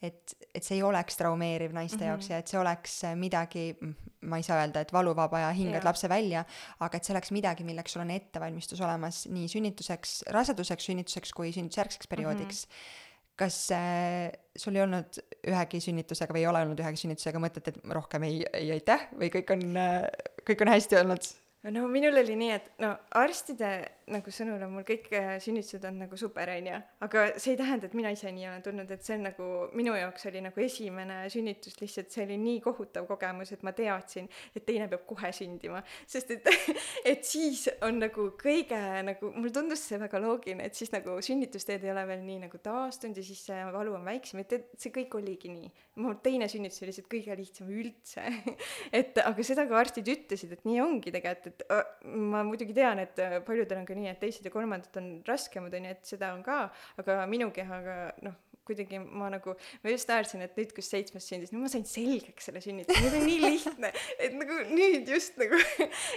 et, et see ei oleks traumeeriv naiste mm -hmm. jaoks ja et see oleks midagi, ma ei saa öelda, et valuvaba ja hingad yeah. lapse välja, aga et see oleks midagi, milleks sul on ettevalmistus olemas nii sünnituseks, raseduseks, sünnituseks kui sünnitusjärgseks perioodiks mm. -hmm kas äh, sul ei olnud ühegi sünnitusega või ei ole olnud ühegi sünnitusega mõtet, et rohkem ei, ei aitäh või kõik on äh,, kõik on hästi olnud? no minul oli nii, et no arstide nagu sõnul on mul kõik äh, sünnitused on nagu super, onju. aga see ei tähenda, et mina ise nii olen tundnud, et see on nagu, minu jaoks oli nagu esimene sünnitus lihtsalt, see oli nii kohutav kogemus, et ma teadsin, et teine peab kohe sündima. sest et, et siis on nagu kõige nagu, mulle tundus see väga loogiline, et siis nagu sünnitusteed ei ole veel nii nagu taastunud ja siis see valu on väiksem, et, et see kõik oligi nii. mu teine sünnitus oli lihtsalt kõige lihtsam üldse et aga seda ka arstid ütlesid, et nii ongi tegelikult, et ma muidugi tean, et paljudel on ka nii, et teised ja kolmandad on raskemad, on ju, et seda on ka, aga minu kehaga noh, kuidagi ma nagu, ma just naersin, et nüüd, kus seitsmes sündis, nüüd ma sain selgeks selle sünnituse, nüüd on nii lihtne, et nagu nüüd just nagu,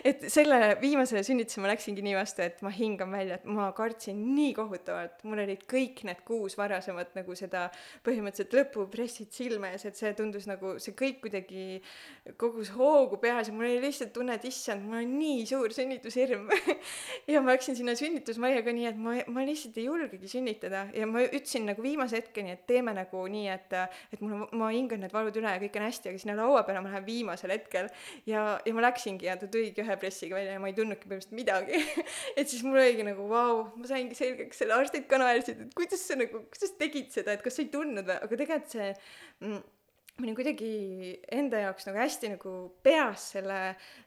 et selle viimasele sünnitusele ma läksingi nii vastu, et ma hingan välja, et ma kartsin nii kohutavalt, mul olid kõik need kuus varasemat nagu seda põhimõtteliselt lõpupressid silme ees, et see tundus nagu see kõik kuidagi kogus hoogu peas ja mul oli lihtsalt tunne, et issand, mul on nii suur sünnitushirm ja ma läksin sinna sünnitusmajja ka nii, et ma, ma lihtsalt ei julgegi sünnitada. Ja ma ütlesin nagu viimase hetke hetkeni, et teeme nagu nii, et, et mul ma hingan need valud üle ja kõik on hästi, aga sinna laua peale ma lähen viimasel hetkel. ja, ja ma läksingi ja ta tuligi ühe pressiga välja ja ma ei tundnudki põhimõtteliselt midagi et siis mul oligi nagu vau, ma saingi selgeks, selle arstid ka naersid, et kuidas sa nagu, kuidas tegid seda, et kas sa ei tundnud või, aga tegelikult see mm, ma olin kuidagi enda jaoks nagu hästi nagu peas selle,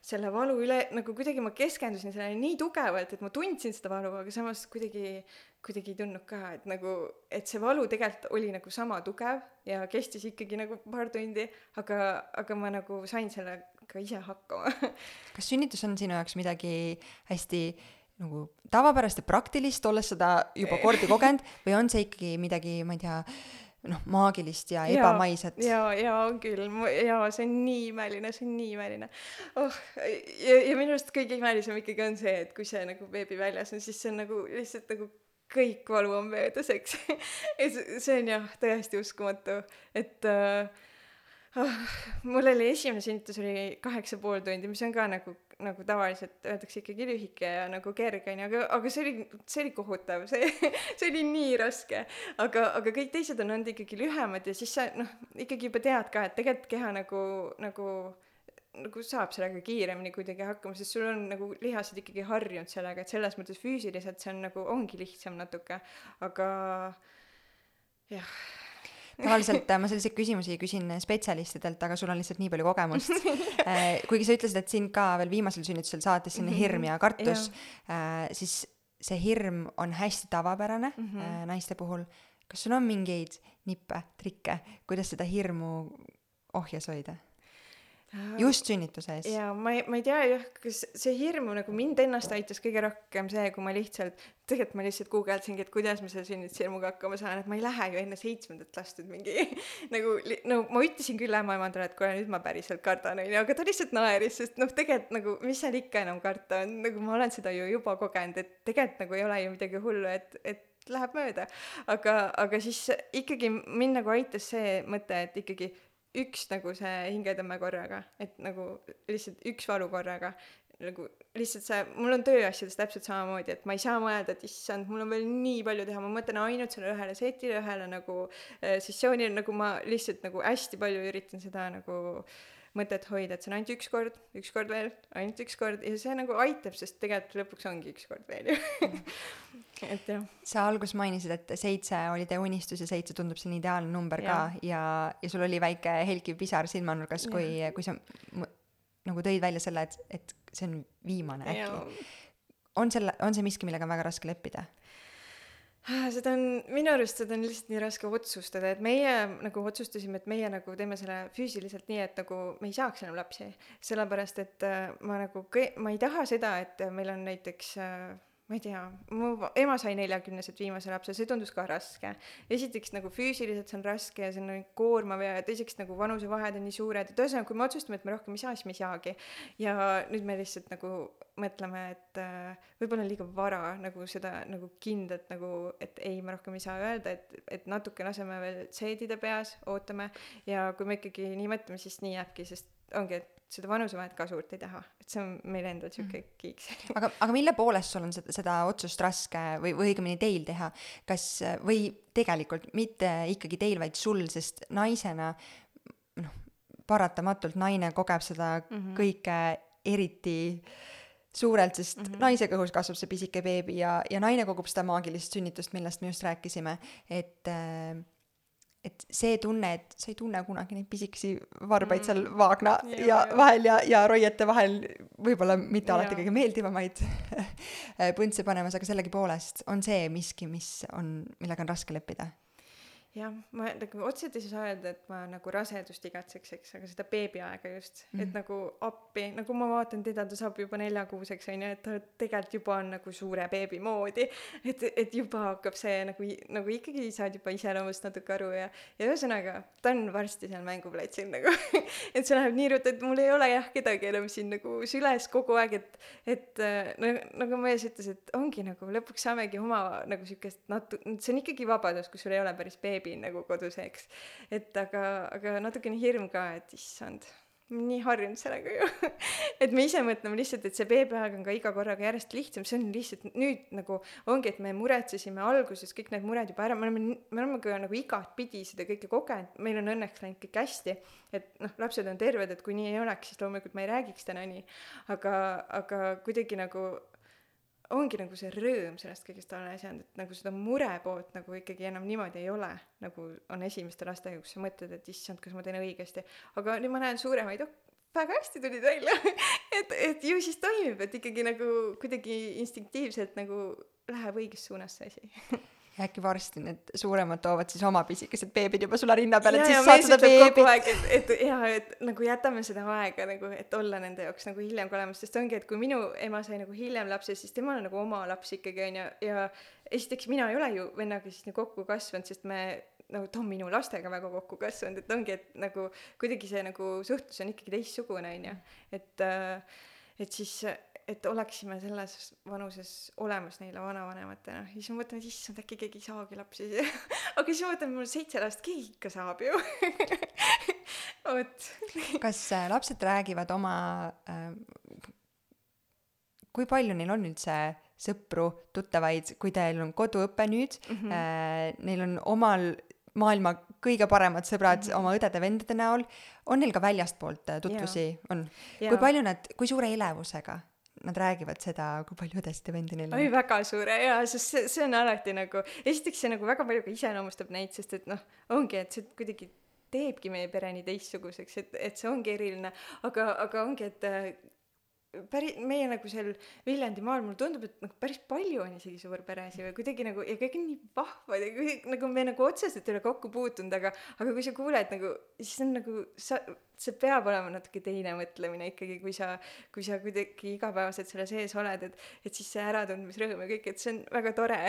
selle valu üle, nagu kuidagi ma keskendusin sellele nii tugevalt, et ma tundsin seda valu, aga samas kuidagi kuidagi ei tundnud ka, et nagu, et see valu tegelikult oli nagu sama tugev ja kestis ikkagi nagu paar tundi, aga, aga ma nagu sain sellega ise hakkama kas sünnitus on sinu jaoks midagi hästi nagu tavapärast ja praktilist, olles seda juba kordi kogenud, või on see ikkagi midagi, ma ei tea, noh, maagilist ja, ebamaiset. ja, ja on küll, ja see on nii imeline, see on nii imeline. oh, ja, ja minu arust kõige imelisem ikkagi on see, et kui see nagu beebi väljas on, siis see on nagu lihtsalt nagu kõik valu on möödas, eks ja see, see on jah, täiesti uskumatu, et äh, oh, mul oli esimene sünnitus oli kaheksa pool tundi, mis on ka nagu, nagu tavaliselt öeldakse ikkagi lühike ja nagu kerge onju, aga, aga see oli, see oli kohutav, see, see oli nii raske. aga, aga kõik teised on olnud ikkagi lühemad ja siis sa noh, ikkagi juba tead ka, et tegelikult keha nagu, nagu nagu saab sellega kiiremini kuidagi hakkama, sest sul on nagu lihased ikkagi harjunud sellega, et selles mõttes füüsiliselt see on nagu, ongi lihtsam natuke, aga jah tavaliselt äh, ma selliseid küsimusi küsin spetsialistidelt, aga sul on lihtsalt nii palju kogemust. Äh, kuigi sa ütlesid, et sind ka veel viimasel sünnitusel saatis selline mhm. hirm ja kartus, äh, siis see hirm on hästi tavapärane mm -hmm. naiste puhul. kas sul on mingeid nippe, trikke, kuidas seda hirmu ohjes hoida? Just sünnituse ees. ja ma ei, ma ei tea jah, kas see hirm nagu mind ennast aitas kõige rohkem see, kui ma lihtsalt, tegelikult ma lihtsalt guugeldasingi, et kuidas ma selle sünnitushirmuga hakkama saan, et ma ei lähe ju enne seitsmendat last nüüd mingi nagu no ma ütlesin küll ämmaemandale, et kuule nüüd ma päriselt kardan onju, aga ta lihtsalt naeris, sest noh, tegelikult nagu mis seal ikka enam karta on, nagu ma olen seda ju juba kogenud, et tegelikult nagu ei ole ju midagi hullu, et, et läheb mööda. aga, aga siis ikkagi mind nagu aitas see mõte, et ikkagi üks nagu see hingetõmme korraga, et nagu lihtsalt üks valu korraga, nagu lihtsalt see, mul on tööasjades täpselt samamoodi, et ma ei saa mõelda, et issand, mul on veel nii palju teha, ma mõtlen ainult sellele ühele setile, ühele nagu äh, sessioonile, nagu ma lihtsalt nagu hästi palju üritan seda nagu mõtet hoida, et see on ainult üks kord, üks kord veel, ainult üks kord ja see nagu aitab, sest tegelikult lõpuks ongi üks kord veel ju et jah. sa alguses mainisid, et seitse oli teie unistus ja seitse tundub selline ideaalne number ja. ka ja, ja sul oli väike helkiv pisar silmanurgas, kui, kui sa nagu tõid välja selle, et, et see on viimane äkki. on selle, on see miski, millega on väga raske leppida? Ah, seda on, minu arust seda on lihtsalt nii raske otsustada, et meie nagu otsustasime, et meie nagu teeme selle füüsiliselt nii, et nagu me ei saaks enam lapsi. sellepärast, et äh, ma nagu kõ-, ma ei taha seda, et meil on näiteks äh, ma ei tea, mu ema sai neljakümneselt viimase lapse, see tundus ka raske. esiteks nagu füüsiliselt see on raske ja see on nagu koormav ja teiseks nagu vanusevahed on nii suured, et ühesõnaga, kui me otsustame, et me rohkem ei saa, siis me ei saagi. ja nüüd me lihtsalt nagu mõtleme, et äh, võib-olla on liiga vara nagu seda nagu kindlat nagu, et ei, me rohkem ei saa öelda, et, et natuke laseme veel seedida peas, ootame ja kui me ikkagi nii mõtleme, siis nii jääbki, sest ongi, et seda vanusevahet ka suurt ei taha, et see on meil endal sihuke mm. kiiks aga, aga mille poolest sul on seda, seda otsust raske või, või õigemini teil teha, kas või tegelikult mitte ikkagi teil, vaid sul, sest naisena noh, paratamatult naine kogeb seda mm -hmm. kõike eriti suurelt, sest mm -hmm. naise kõhus kasvab see pisike beebi ja, ja naine kogub seda maagilist sünnitust, millest me just rääkisime, et äh, et see tunne, et sa ei tunne kunagi neid pisikesi varbaid mm. seal vaagna ja, ja, ja vahel ja, ja roiete vahel võib-olla mitte ja. alati kõige meeldivamaid põntse panemas, aga sellegipoolest on see miski, mis on, millega on raske leppida jah, ma nagu otseselt ei saa öelda, et ma nagu rasedust igatseks, eks, aga seda beebiaega just mm, -hmm. et mhm. nagu appi, nagu ma vaatan teda, ta saab juba neljakuuseks onju, et ta tegelikult juba on nagu suure beebi moodi. et, et juba hakkab see nagu, nagu ikkagi saad juba iseloomust natuke aru ja, ja ühesõnaga, ta on varsti seal mänguplatsil nagu et see läheb nii ruttu, et mul ei ole jah kedagi enam siin nagu süles kogu aeg, et, et no nagu mees ütles, et ongi nagu lõpuks saamegi oma nagu siukest natu-, see on ikkagi vabadus, kus sul ei ole päris beebi beebi nagu kodus, eks. et aga, aga natukene hirm ka, et issand, nii harjunud sellega ju. Et me ise mõtleme lihtsalt, et see beebiaeg on ka iga korraga järjest lihtsam, see on lihtsalt nüüd nagu ongi, et me muretsesime alguses kõik need mured juba ära, me oleme, me oleme ka nagu igatpidi seda kõike kogenud, meil on õnneks läinud kõik hästi, et noh, lapsed on terved, et kui nii ei oleks, siis loomulikult ma ei räägiks täna nii, aga, aga kuidagi nagu ongi nagu see rõõm sellest kõigest alles jäänud, et nagu seda mure poolt nagu ikkagi enam niimoodi ei ole, nagu on esimeste lastega, kus sa mõtled, et issand, kas ma teen õigesti. aga nüüd ma näen suuremaid, oh, väga hästi tulid välja et, et ju siis toimib, et ikkagi nagu kuidagi instinktiivselt nagu läheb õiges suunas see asi ja äkki varsti need suuremad toovad siis oma pisikesed beebid juba sulle rinna peale, et siis saad seda beebit. et, et ja, et nagu jätame seda aega nagu, et olla nende jaoks nagu hiljem ka olemas, sest ongi, et kui minu ema sai nagu hiljem lapse, siis temal on nagu oma laps ikkagi onju ja esiteks mina ei ole ju vennaga siis nii kokku kasvanud, sest me nagu ta on minu lastega väga kokku kasvanud, et ongi, et nagu kuidagi see nagu suhtlus on ikkagi teistsugune onju, et äh, et siis et oleksime selles vanuses olemas neile vanavanematena ja siis ma mõtlen, et issand, äkki keegi ei saagi lapsi aga siis ma mõtlen, mul seitse last, keegi ikka saab ju vot. kas äh, lapsed räägivad oma äh, kui palju neil on üldse sõpru, tuttavaid, kui teil on koduõpe nüüd mm, -hmm. äh, neil on omal maailma kõige paremad sõbrad mm -hmm. oma õdede-vendade näol, on neil ka väljastpoolt äh, tutvusi, on? kui palju nad, kui suure elevusega nad räägivad seda, kui palju õdesid ja vendi neil on. oi, väga suure jaa, sest see, see on alati nagu, esiteks see nagu väga palju ka iseloomustab neid, sest et noh, ongi, et see kuidagi teebki meie pere nii teistsuguseks, et, et see ongi eriline, aga, aga ongi, et päri-, meie nagu seal Viljandimaal, mulle tundub, et nagu päris palju on isegi suurperesid või kuidagi nagu ja kõik on nii vahvad ja kõik nagu me nagu otseselt ei ole kokku puutunud, aga, aga kui sa kuuled nagu, siis on nagu sa, see peab olema natuke teine mõtlemine ikkagi, kui sa, kui sa kuidagi igapäevaselt selle sees oled, et, et siis see äratundmisrõõm ja kõik, et see on väga tore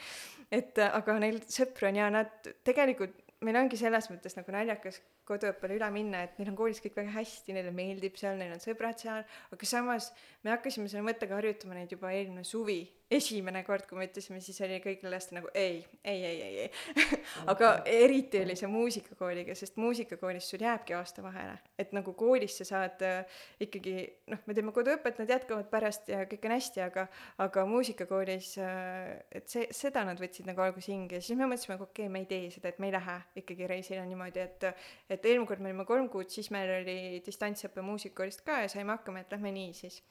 et aga neil sõpru on ja nad tegelikult meil ongi selles mõttes nagu naljakas koduõppele üle minna, et neil on koolis kõik väga hästi, neile meeldib seal, neil on sõbrad seal, aga samas me hakkasime selle mõttega harjutama neid juba eelmine suvi. Esimene kord, kui me ütlesime, siis oli kõigil hästi nagu ei, ei, ei, ei, ei. Aga eriti oli see muusikakooliga, sest muusikakoolis sul jääbki aasta vahele, et nagu koolis sa saad äh, ikkagi noh, me teeme koduõpet, nad jätkavad pärast ja kõik on hästi, aga aga muusikakoolis äh,, et see, seda nad võtsid nagu alguses hinge ja siis me mõtlesime, et okei okay,, me ei tee seda, et me ei lähe ikkagi reisile niimoodi, et et eelmine kord me olime kolm kuud, siis meil oli distantsõpe muusikakoolist ka ja saime hakkama, et lähme nii siis.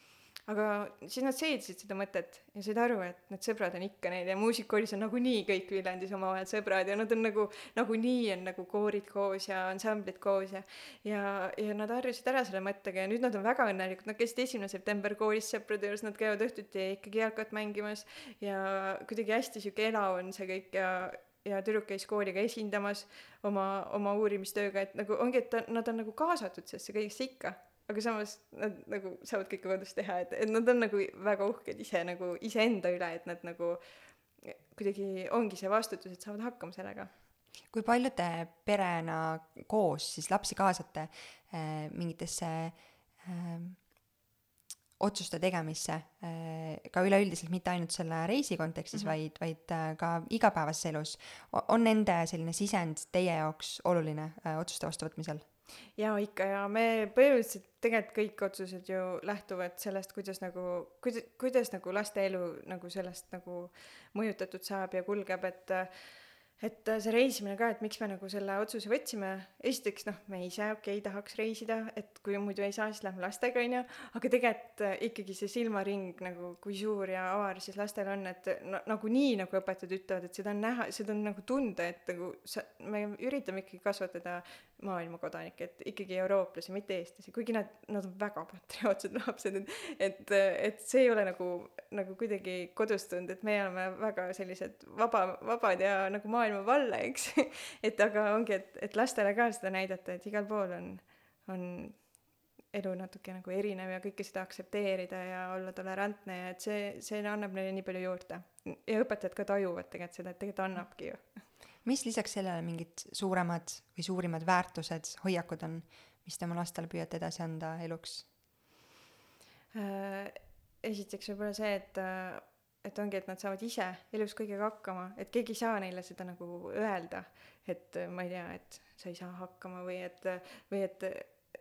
Aga siis nad seedisid seda mõtet ja said aru, et need sõbrad on ikka neil ja muusikakoolis on nagunii kõik Viljandis omavahel sõbrad ja nad on nagu, nagunii on nagu koorid koos ja ansamblid koos ja ja, ja nad harjusid ära selle mõttega ja nüüd nad on väga õnnelikud, nad käisid esimene september koolis sõprade juures, nad käivad õhtuti ikkagi jalkat mängimas ja kuidagi hästi sihuke elav on see kõik ja ja tüdruk käis kooli ka esindamas oma, oma uurimistööga, et nagu ongi, et ta, nad on nagu kaasatud sellesse kõigesse ikka aga samas nad nagu saavad kõike kodus teha, et, et nad on nagu väga uhked ise nagu iseenda üle, et nad nagu kuidagi ongi see vastutus, et saavad hakkama sellega. kui palju te perena koos siis lapsi kaasate äh, mingitesse äh, otsuste tegemisse äh, ka üleüldiselt, mitte ainult selle reisi kontekstis mm, -hmm. vaid, vaid äh, ka igapäevases elus. on nende selline sisend teie jaoks oluline äh, otsuste vastuvõtmisel? jaa, ikka ja me põhimõtteliselt tegelikult kõik otsused ju lähtuvad sellest, kuidas nagu, kuidas, kuidas nagu laste elu nagu sellest nagu mõjutatud saab ja kulgeb, et et see reisimine ka, et miks me nagu selle otsuse võtsime, esiteks noh, me ise okei okay, tahaks reisida, et kui muidu ei saa, siis lähme lastega onju, aga tegelikult ikkagi see silmaring nagu kui suur ja avar siis lastel on, et no, nagunii nagu õpetajad ütlevad, et seda on näha, seda on nagu tunda, et nagu sa, me üritame ikkagi kasvatada maailma kodanikke, et ikkagi eurooplasi, mitte eestlasi, kuigi nad, nad on väga patriootsed lapsed, et et, et see ei ole nagu, nagu kuidagi kodus tulnud, et me oleme väga sellised vaba, vabad ja nagu maailma valla, eks et aga ongi, et, et lastele ka seda näidata, et igal pool on, on elu natuke nagu erinev ja kõike seda aktsepteerida ja olla tolerantne ja et see, see annab neile nii palju juurde. ja õpetajad ka tajuvad tegelikult seda, et tegelikult annabki ju. Mis lisaks sellele mingid suuremad või suurimad väärtused, hoiakud on, mis te oma lastele püüate edasi anda eluks? Äh, esiteks võib-olla see, et äh, et ongi, et nad saavad ise elus kõigega hakkama, et keegi ei saa neile seda nagu öelda, et ma ei tea, et sa ei saa hakkama või et, või et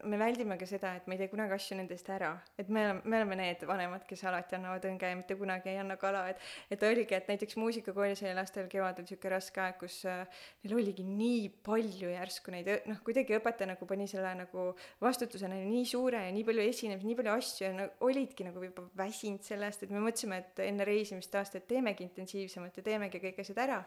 me väldime ka seda, et me ei tee kunagi asju nende eest ära, et me oleme, me oleme need vanemad, kes alati annavad õnge ja mitte kunagi ei anna kala, et et oligi, et näiteks muusikakoolis oli lastel kevadel sihuke raske aeg, kus äh, neil oligi nii palju järsku neid, noh, kuidagi õpetaja nagu pani selle nagu vastutuse neile nii suure ja nii palju esinemisi, nii palju asju ja no, olidki nagu juba väsinud sellest, et me mõtlesime, et enne reisimist aasta, et teemegi intensiivsemalt ja teemegi kõik asjad ära,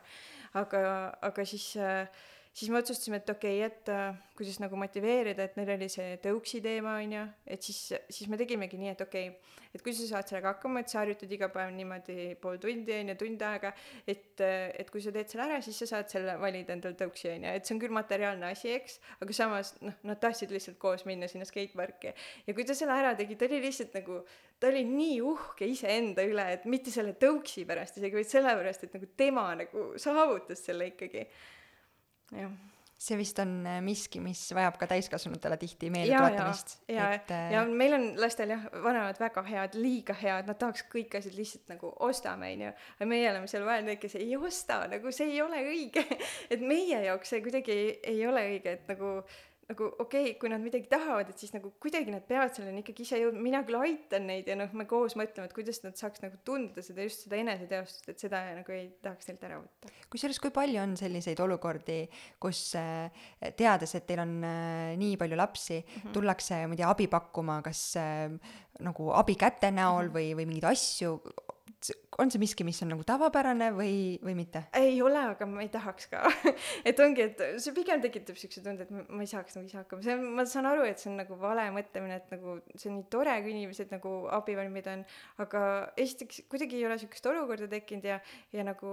aga, aga siis äh, siis me otsustasime, et okei okay,, et äh, kuidas nagu motiveerida, et neil oli see tõuksi teema, on ju, et siis, siis me tegimegi nii, et okei okay,, et kui sa saad sellega hakkama, et sa harjutad iga päev niimoodi pool tundi, on ju, tund aega, et, et kui sa teed selle ära, siis sa saad selle valida endale tõuksi, on ju, et see on küll materiaalne asi, eks, aga samas noh, nad tahtsid lihtsalt koos minna sinna skateparki. ja kui ta selle ära tegi, ta oli lihtsalt nagu, ta oli nii uhke iseenda üle, et mitte selle tõuksi pärast isegi, vaid sellepärast, et nagu tema nagu saavutas selle ikkagi jah see vist on äh, miski, mis vajab ka täiskasvanutele tihti meeldetuletamist. ja, ja, et... Äh, ja meil on lastel jah, vanemad väga head, liiga head, nad tahaks kõik asjad lihtsalt nagu ostame, onju. aga meie oleme seal vahel need, kes ei osta, nagu see ei ole õige et meie jaoks see kuidagi ei, ei ole õige, et nagu nagu okei okay,, kui nad midagi tahavad, et siis nagu kuidagi nad peavad selleni ikkagi ise jõudma, mina küll aitan neid ja noh, me koos mõtleme, et kuidas nad saaks nagu tunda seda just seda eneseteostust, et seda nagu ei tahaks neilt ära võtta. kusjuures, kui palju on selliseid olukordi, kus äh, teades, et teil on äh, nii palju lapsi mm, -hmm. tullakse, ma ei tea, abi pakkuma, kas äh, nagu abikäte näol mm -hmm. või, või mingeid asju on see miski, mis on nagu tavapärane või, või mitte? ei ole, aga ma ei tahaks ka. Et ongi, et see pigem tekitab siukse tunde, et ma, ei saaks nagu ise hakkama, see on, ma saan aru, et see on nagu vale mõtlemine, et nagu see on nii tore, kui inimesed nagu abivalmid on, aga esiteks kuidagi ei ole siukest olukorda tekkinud ja, ja nagu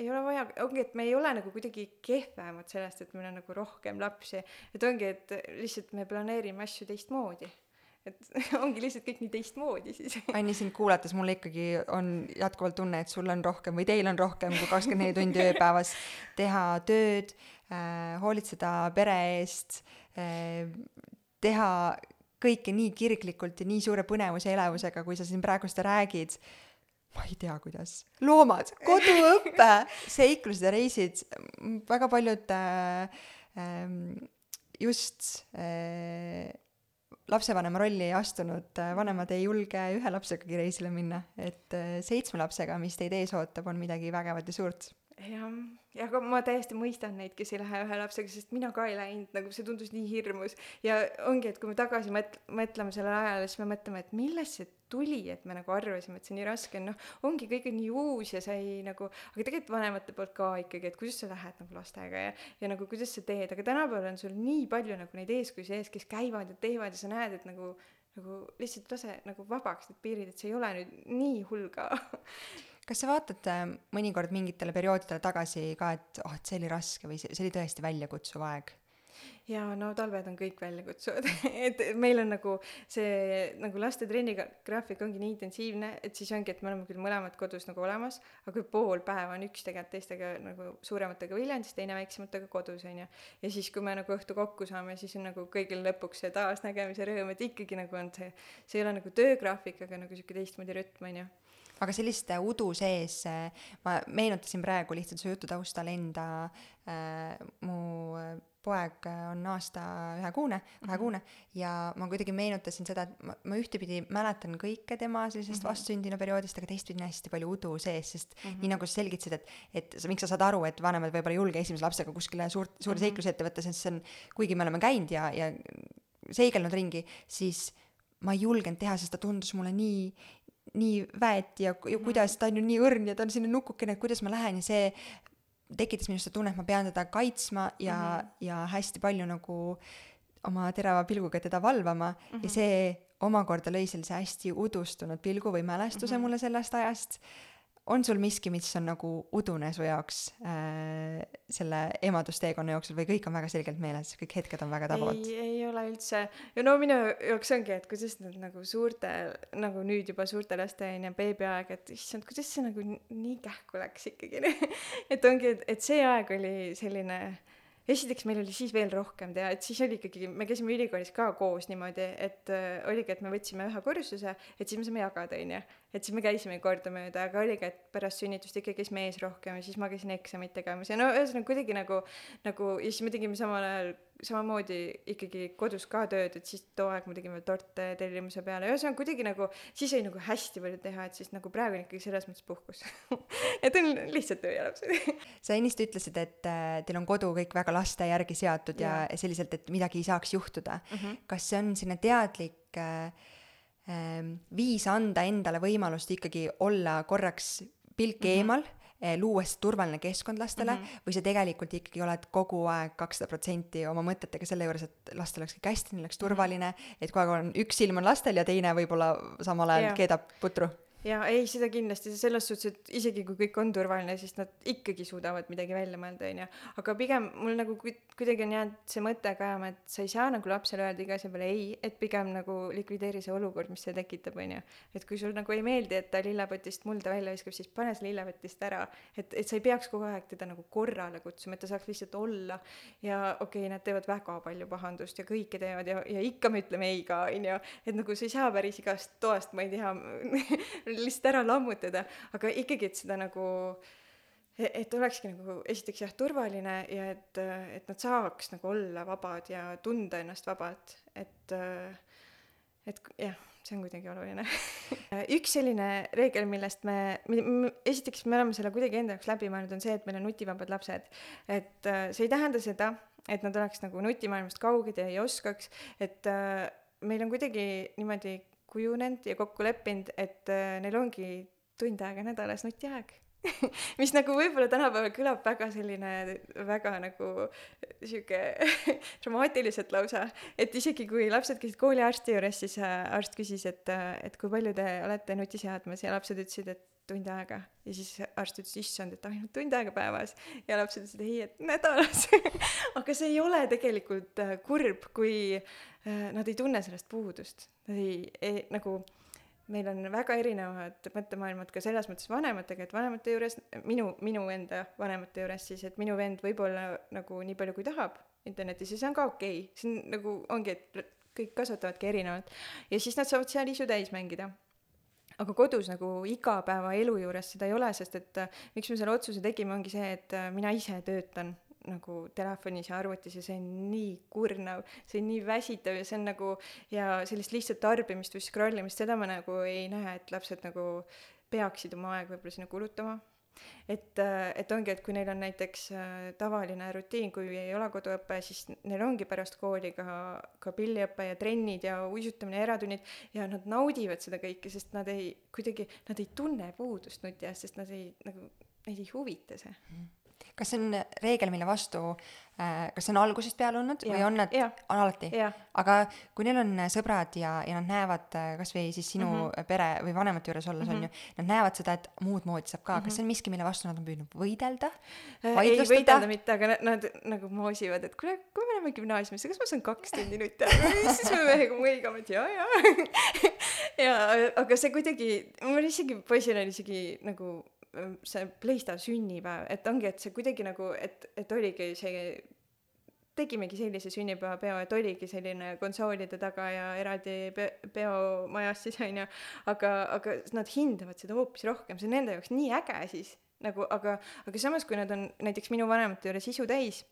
ei ole vaja, ongi, et me ei ole nagu kuidagi kehvemad sellest, et meil on nagu rohkem lapsi, et ongi, et lihtsalt me planeerime asju teistmoodi et ongi lihtsalt kõik nii teistmoodi siis. Anni, sind kuulates mul ikkagi on jätkuvalt tunne, et sul on rohkem või teil on rohkem kui kakskümmend neli tundi ööpäevas teha tööd äh,, hoolitseda pere eest äh,, teha kõike nii kirglikult ja nii suure põnevuse ja elevusega, kui sa siin praegu seda räägid ma ei tea, kuidas. loomad, koduõpe, seiklused ja reisid, väga paljud äh, äh, just äh, lapsevanema rolli ei astunud, äh, vanemad ei julge ühe lapsegagi reisile minna, et äh, seitsme lapsega, mis teid ees ootab, on midagi vägevat ja suurt. jah, ja aga ma täiesti mõistan neid, kes ei lähe ühe lapsega, sest mina ka ei läinud, nagu see tundus nii hirmus ja ongi, et kui me tagasi mõt-, mõtleme sellele ajale, siis me mõtleme, et millest see tuli, et me nagu arvasime, et see nii raske on, noh, ongi kõik on nii uus ja sa ei nagu, aga tegelikult vanemate poolt ka ikkagi, et kuidas sa lähed nagu lastega ja, ja nagu kuidas sa teed, aga tänapäeval on sul nii palju nagu neid eeskujusid ees, kes käivad ja teevad ja sa näed, et nagu nagu lihtsalt lase nagu vabaks need piirid, et see ei ole nüüd nii hull ka kas sa vaatad äh, mõnikord mingitele perioodidele tagasi ka, et oh, et see oli raske või see, see oli tõesti väljakutsuv aeg? Jaa, no talved on kõik väljakutsuvad et meil on nagu see nagu laste trennigraafik ongi nii intensiivne, et siis ongi, et me oleme küll mõlemad kodus nagu olemas, aga kui pool päeva on üks tegelikult teistega nagu suurematega Viljandis, teine väiksematega kodus onju. ja siis, kui me nagu õhtu kokku saame, siis on nagu kõigil lõpuks see taasnägemise rõõm, et ikkagi nagu on see, see ei ole nagu töögraafik, aga nagu sihuke teistmoodi rütm onju aga sellist äh, udu sees äh, ma meenutasin praegu lihtsalt su jutu taustal enda äh, mu äh, poeg on aasta ühekuune, kahekuune mm -hmm. ja ma kuidagi meenutasin seda, et ma, ma ühtepidi mäletan kõike tema sellisest mm -hmm. vastsündinu perioodist, aga teistpidi on hästi palju udu sees, sest mm -hmm. nii nagu sa selgitasid, et, et sa, miks sa saad aru, et vanemad võib-olla ei julge esimese lapsega kuskile suurt, suuri mm -hmm. seiklusi ette võtta, sest see on, kuigi me oleme käinud ja, ja seigelnud ringi, siis ma ei julgenud teha, sest ta tundus mulle nii, nii väeti ja, ja kuidas ta on ju nii õrn ja ta on selline nukukene, et kuidas ma lähen ja see tekitas minus seda tunne, et ma pean teda kaitsma ja mm, -hmm. ja hästi palju nagu oma terava pilguga teda valvama mm -hmm. ja see omakorda lõi sellise hästi udustunud pilgu või mälestuse mm -hmm. mulle sellest ajast. On sul miski, mis on nagu udune su jaoks äh, selle emadusteekonna jooksul või kõik on väga selgelt meeles, kõik hetked on väga tabavad? ei, ei ole üldse. ja no minu jaoks ongi, et kuidas need nagu suurte, nagu nüüd juba suurte laste on ju beebiaeg, et issand, kuidas see nagu nii kähku läks ikkagi et ongi, et, et see aeg oli selline esiteks meil oli siis veel rohkem teha, et siis oli ikkagi, me käisime ülikoolis ka koos niimoodi, et äh, oligi, et me võtsime ühe kursuse, et siis me saime jagada, onju et siis me käisime kordamööda, aga oligi, et pärast sünnitust ikka käis mees rohkem ja siis ma käisin eksamit tegemas ja no ühesõnaga kuidagi nagu, nagu ja siis me tegime samal ajal samamoodi ikkagi kodus ka tööd, et siis too aeg me tegime torte tellimuse peale, ühesõnaga kuidagi nagu siis oli nagu hästi palju teha, et siis nagu praegu on ikkagi selles mõttes puhkus. Et on lihtsalt töö ja lapsed sa ennist ütlesid, et äh, teil on kodu kõik väga laste järgi seatud ja, ja selliselt, et midagi ei saaks juhtuda. Mm. -hmm. kas see on selline teadlik äh, viis anda endale võimalust ikkagi olla korraks pilk mm -hmm. eemal, eh, luues turvaline keskkond lastele mm -hmm. või sa tegelikult ikkagi oled kogu aeg kakssada protsenti oma mõtetega selle juures, et lastel oleks kõik hästi, neil oleks mhm. turvaline, et kogu aeg on üks silm on lastel ja teine võib-olla samal ajal yeah. keedab putru jaa, ei, seda kindlasti, selles suhtes, et isegi kui kõik on turvaline, siis nad ikkagi suudavad midagi välja mõelda, onju. aga pigem mul nagu kuidagi on jäänud see mõte ka jääma, et sa ei saa nagu lapsele öelda iga asja peale ei, et pigem nagu likvideeri see olukord, mis see tekitab, onju. et kui sul nagu ei meeldi, et ta lillepotist mulda välja viskab, siis pane see lillepotist ära. et, et sa ei peaks kogu aeg teda nagu korrale kutsuma, et ta saaks lihtsalt olla. ja okei okay,, nad teevad väga palju pahandust ja kõike teevad ja, ja ikka me ütleme ei ka, onju. et nagu sa ei saa päris igast toast, ma ei tea lihtsalt ära lammutada, aga ikkagi, et seda nagu et olekski nagu esiteks jah, turvaline ja et, et nad saaks nagu olla vabad ja tunda ennast vabalt, et et jah, see on kuidagi oluline üks selline reegel, millest me, esiteks me oleme selle kuidagi enda jaoks läbi mõelnud, on see, et meil on nutivabad lapsed. et see ei tähenda seda, et nad oleks nagu nutimaailmast kauged ja ei oskaks, et meil on kuidagi niimoodi kujunenud ja kokku leppinud, et äh, neil ongi tund aega nädalas nutiaeg. Mis nagu võib-olla tänapäeval kõlab väga selline, väga nagu sihuke dramaatiliselt lausa, et isegi kui lapsed käisid kooliarsti juures, siis äh, arst küsis, et, äh, et kui palju te olete nuti seadmas ja lapsed ütlesid, et tund aega. Ja siis arst ütles, issand, et ainult tund aega päevas. Ja lapsed ütlesid ei, et nädalas. Aga see ei ole tegelikult kurb, kui nad ei tunne sellest puudust, nad ei, ei nagu meil on väga erinevad mõttemaailmad ka selles mõttes vanematega, et vanemate juures, minu, minu enda vanemate juures siis, et minu vend võib olla nagu nii palju, kui tahab internetis ja see on ka okei. Okay., see on nagu ongi, et kõik kasvatavadki erinevalt. Ja siis nad saavad seal isu täis mängida. Aga kodus nagu igapäevaelu juures seda ei ole, sest et miks me selle otsuse tegime, ongi see, et mina ise töötan nagu telefonis ja arvutis ja see on nii kurnav, see on nii väsitav ja see on nagu ja sellist lihtsat tarbimist või scroll imist, seda ma nagu ei näe, et lapsed nagu peaksid oma aega võib-olla sinna kulutama. et, et ongi, et kui neil on näiteks äh, tavaline rutiin, kui ei ole koduõpe, siis neil ongi pärast kooli ka, ka pilliõpe ja trennid ja uisutamine ja eratunnid ja nad naudivad seda kõike, sest nad ei, kuidagi, nad ei tunne puudust nuti eest, sest nad ei, nagu, neid ei huvita see mm kas see on reegel, mille vastu äh,, kas see on algusest peale olnud ja, või on nad, on alati? aga kui neil on sõbrad ja, ja nad näevad äh, kasvõi siis sinu mm -hmm. pere või vanemate juures olles mm -hmm. on ju, nad näevad seda, et muud moodi saab ka mm, -hmm. kas see on miski, mille vastu nad on püüdnud võidelda? Äh, ei võidelda mitte, aga nad, nad nagu moosivad, et kuule, kui me läheme gümnaasiumisse, kas ma saan kaks tundi nutti aega, siis me mehega mõigame, et jaa, jaa ja aga see kuidagi, mul isegi poisil oli isegi nagu see Playsta sünnipäev, et ongi, et see kuidagi nagu, et, et oligi see, tegimegi sellise sünnipäevapeo, et oligi selline konsoolide taga ja eraldi pe-, peomajas siis onju, aga, aga nad hindavad seda hoopis rohkem, see on nende jaoks nii äge siis nagu, aga, aga samas, kui nad on näiteks minu vanemate juures isu täis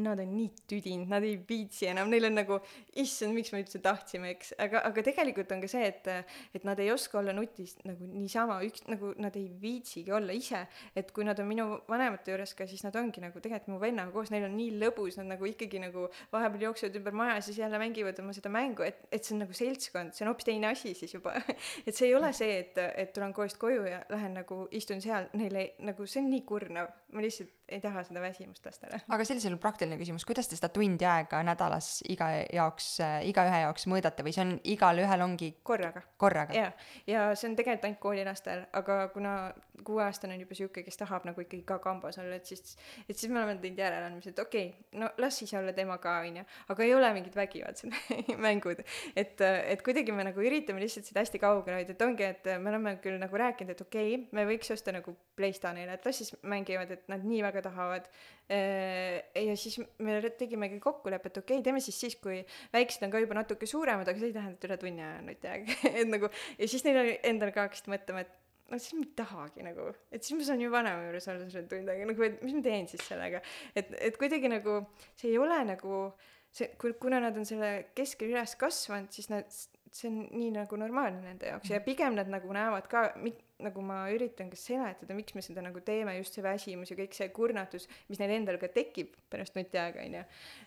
nad on nii tüdinud, nad ei viitsi enam, neil on nagu, issand, miks me üldse tahtsime, eks, aga, aga tegelikult on ka see, et, et nad ei oska olla nutis nagu niisama üks, nagu nad ei viitsigi olla ise. et kui nad on minu vanemate juures ka, siis nad ongi nagu tegelikult mu vennaga koos, neil on nii lõbus, nad nagu ikkagi nagu vahepeal jooksevad ümber maja, siis jälle mängivad oma seda mängu, et, et see on nagu seltskond, see on hoopis teine asi siis juba. Et see ei ole see, et, et tulen koolist koju ja lähen nagu istun seal, neile nagu see on nii kurnav, ma lihtsalt ei taha seda väsimust lastele. aga sellisel praktiliselt praktiline küsimus, kuidas te seda tundi aega nädalas iga jaoks äh,, igaühe jaoks mõõdate või see on igalühel ongi korraga korraga? jaa, ja see on tegelikult ainult koolilastel, aga kuna kuueaastane on juba sihuke, kes tahab nagu ikkagi ka kambas olla, et siis, et siis me oleme teinud järeleandmise, et okei okay,, no las siis olla tema ka, onju. aga ei ole mingid vägivaldsed mängud. et, et kuidagi me nagu üritame lihtsalt seda hästi kaugele hoida, et ongi, et me oleme küll nagu rääkinud, et okei okay,, me võiks osta nagu Playstyle, et las siis mängivad, et nad nii väga tahavad. ja siis me tegimegi kokkuleppe, et okei okay,, teeme siis siis, kui väiksed on ka juba natuke suuremad, aga see ei tähenda, et üle tunni aja on nutiaeg et nagu ja siis neil endal ka hakkasid mõtlema, et no siis ma ei tahagi nagu, et siis ma saan ju vanema juures olla selle tund aega, nagu et mis ma teen siis sellega. et, et kuidagi nagu see ei ole nagu see, kui, kuna nad on selle keskel üles kasvanud, siis nad, see on nii nagu normaalne nende jaoks ja pigem nad nagu näevad ka, nagu ma üritan ka seletada, miks me seda nagu teeme, just see väsimus ja kõik see kurnatus, mis neil endal ka tekib pärast nutiaega, onju.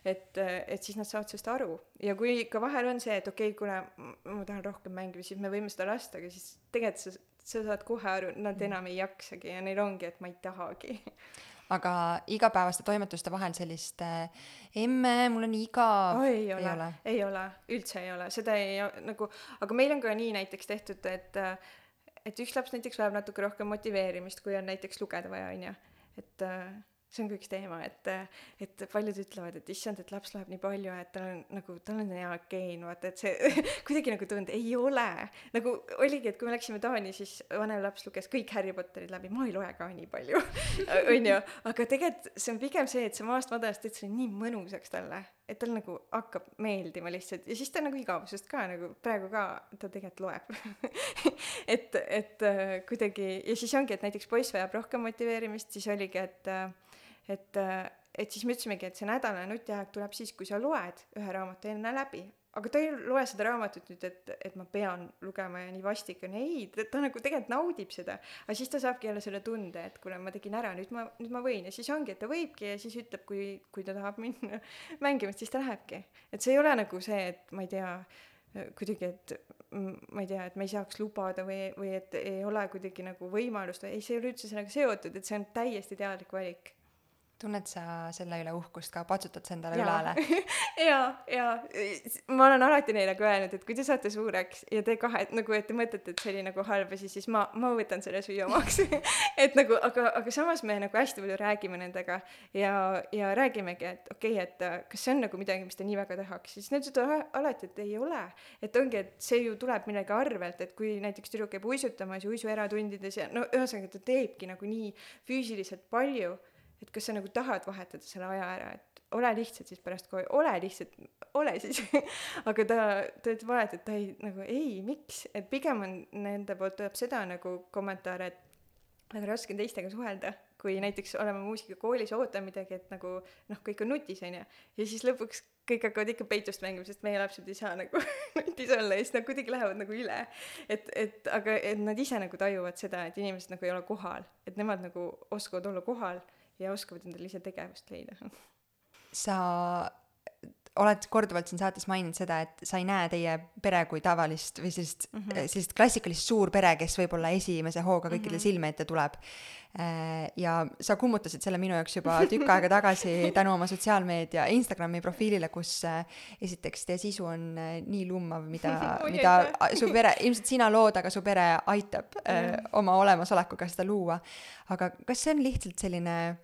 et, et siis nad saavad sellest aru ja kui ikka vahel on see, et okei okay,, kuule, ma tahan rohkem mängida, siis me võime seda lasta, aga siis tegelikult sa, sa saad kohe aru, nad mm. enam ei jaksagi ja neil ongi, et ma ei tahagi aga igapäevaste toimetuste vahel sellist äh, emme, mul on igav ei ole, ei ole, ei ole, üldse ei ole, seda ei nagu, aga meil on ka nii näiteks tehtud, et et üks laps näiteks vajab natuke rohkem motiveerimist, kui on näiteks lugeda vaja, onju. et äh, see on ka üks teema, et, et paljud ütlevad, et issand, et laps loeb nii palju, et tal on nagu, tal on hea geen, vaata, et see kuidagi nagu tundub, ei ole. nagu oligi, et kui me läksime Taani, siis vanem laps luges kõik Harry Potterid läbi, ma ei loe ka nii palju onju, aga tegelikult see on pigem see, et see maast madalast teed selle nii mõnusaks talle, et tal nagu hakkab meeldima lihtsalt ja siis ta nagu igavusest ka nagu praegu ka ta tegelikult loeb et, et äh, kuidagi ja siis ongi, et näiteks poiss vajab rohkem motiveerimist, siis oligi, et äh, et, et siis me ütlesimegi, et see nädalane nutiaeg tuleb siis, kui sa loed ühe raamatu enne läbi. Aga ta ei loe seda raamatut nüüd, et, et ma pean lugema ja nii vastik on, ei, ta, nagu tegelikult naudib seda. aga siis ta saabki jälle selle tunde, et kuule, ma tegin ära, nüüd ma, nüüd ma võin ja siis ongi, et ta võibki ja siis ütleb, kui, kui ta tahab minna mängima, siis ta lähebki. et see ei ole nagu see, et ma ei tea, kuidagi, et ma ei tea, et me ei saaks lubada või, või et ei ole kuidagi nagu võimalust või ei, see ei ole üldse sellega seotud, et see on täiesti teadlik valik tunned sa selle üle uhkust ka, patsutad sa endale õlale ja, ja ma olen alati neile ka öelnud, et kui te saate suureks ja te kahe nagu, et te mõtlete, et see oli nagu halb asi, siis ma, ma võtan selle süü omaks. Et nagu, aga, aga samas me nagu hästi palju räägime nendega ja, ja räägimegi, et okei okay,, et äh, kas see on nagu midagi, mis te nii väga tahaks, siis nad ütlevad alati, et ei ole. et ongi, et see ju tuleb millegi arvelt, et kui näiteks tüdruk käib uisutamas ja uisu eratundides ja no ühesõnaga ta teebki nagu nii füüsiliselt palju et kas sa nagu tahad vahetada selle aja ära, et ole lihtsalt siis pärast koju, ole lihtsalt, ole siis aga ta, ta ütleb alati, et ta ei, nagu ei, miks, et pigem on nende poolt tuleb seda nagu kommentaare, et väga raske on teistega suhelda, kui näiteks oleme muusikakoolis, ootame midagi, et nagu noh, kõik on nutis, onju. ja siis lõpuks kõik hakkavad ikka peitust mängima, sest meie lapsed ei saa nagu nutis olla ja siis nad kuidagi lähevad nagu üle. et, et aga, et nad ise nagu tajuvad seda, et inimesed nagu ei ole kohal, et nemad nagu oskavad olla kohal ja oskavad endale ise tegevust leida. sa oled korduvalt siin saates maininud seda, et sa ei näe teie pere kui tavalist või sellist mm, -hmm. sellist klassikalist suurpere, kes võib-olla esimese hooga kõikide mm -hmm. silme ette tuleb. Äh, ja sa kummutasid selle minu jaoks juba tükk aega tagasi tänu oma sotsiaalmeedia Instagrami profiilile, kus äh, esiteks teie sisu on nii lummav, mida mida su pere, ilmselt sina lood, aga su pere aitab mm -hmm. oma olemasolekuga seda luua. aga kas see on lihtsalt selline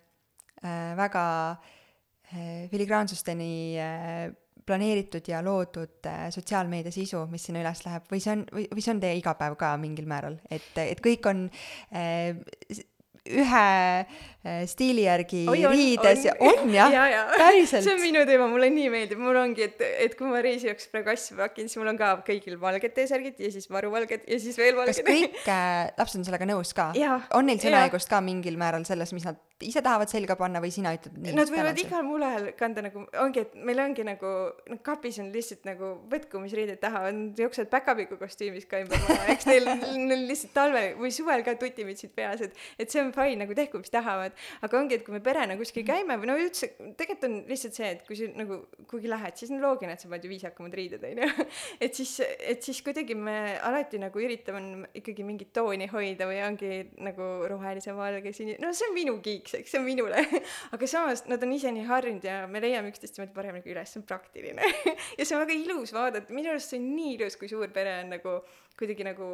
väga äh, filigraansusteni äh, planeeritud ja loodud sotsiaalmeedia sisu, mis sinna üles läheb. Või see on, või, või see on teie igapäev ka mingil määral, et, et kõik on ühe äh, stiili järgi Oi, on, riides on. ja on jah ja, ja. päriselt. see on minu teema, mulle nii meeldib, mul ongi, et, et kui ma reisijaoks praegu asju pakin, siis mul on ka kõigil valged T-särgid ja siis varuvalged ja siis veel valged. kas kõik äh, lapsed on sellega nõus ka? on neil sõnaõigust ka mingil määral selles, mis nad ise tahavad selga panna või sina ütled nii? Nad võivad igal muul ajal kanda nagu, ongi, et meil ongi nagu, noh kapis on lihtsalt nagu võtkumisriided taha, nad jooksevad päkapiku kostüümis ka ümber maja, eks neil, neil lihtsalt talvel või suvel ka tutimütsid peas, et, et see on fine, nagu tehku, mis tahavad. Aga ongi, et kui me perena kuskil käime või no üldse, tegelikult on lihtsalt see, et kui sa nagu kuhugi lähed, siis on loogiline, et sa paned ju viisakamad riided, onju. et siis, et siis kuidagi me alati nagu üritame ikkagi mingit tooni hoida või ongi nagu rohelise, valge, sinine, no see on minu kiik liigseks, see on minule. Aga samas nad on ise nii harjunud ja me leiame üksteist niimoodi paremini üles, see on praktiline. Ja see on väga ilus vaadata, minu arust see on nii ilus, kui suur pere on nagu kuidagi nagu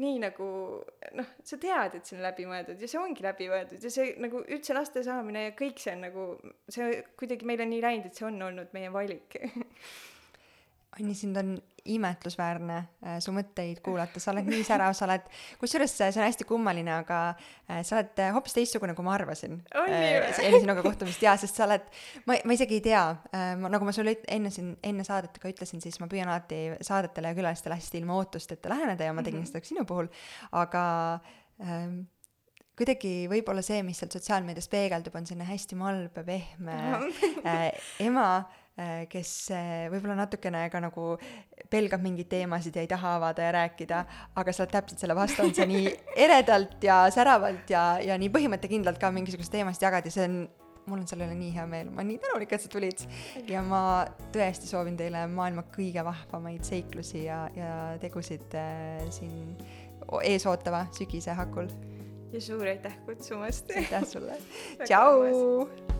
nii nagu noh, sa tead, et see on läbimõeldud ja see ongi läbimõeldud ja see nagu üldse laste saamine ja kõik see on nagu, see kuidagi meil on nii läinud, et see on olnud meie valik. Anni, sind on imetlusväärne äh, su mõtteid kuulata, sa oled nii särav, sa oled, kusjuures see on hästi kummaline, aga äh, sa oled äh, hoopis teistsugune, kui ma arvasin. Enne sinuga kohtumist jaa, sest sa oled, ma, ma isegi ei tea, nagu ma sulle enne siin, enne saadet ka ütlesin, siis ma püüan alati saadetele ja külalistele hästi ilma ootusteta läheneda ja ma tegin seda ka sinu puhul, aga ähm, kuidagi võib-olla see, mis sealt sotsiaalmeedias peegeldub, on selline hästi malbe, pehme äh, ema äh, kes äh, võib-olla natukene ka nagu pelgab mingeid teemasid ja ei taha avada ja rääkida, aga sa oled täpselt selle sa nii eredalt ja säravalt ja, ja nii põhimõttekindlalt ka mingisuguseid teemasid jagad ja see on mul on selle üle nii hea meel, ma olen nii tänulik, et sa tulid. Ja ma tõesti soovin teile maailma kõige vahvamaid seiklusi ja, ja tegusid äh, siin ees ootava sügise hakul. ja suur aitäh kutsumast! Aitäh sulle, tšau.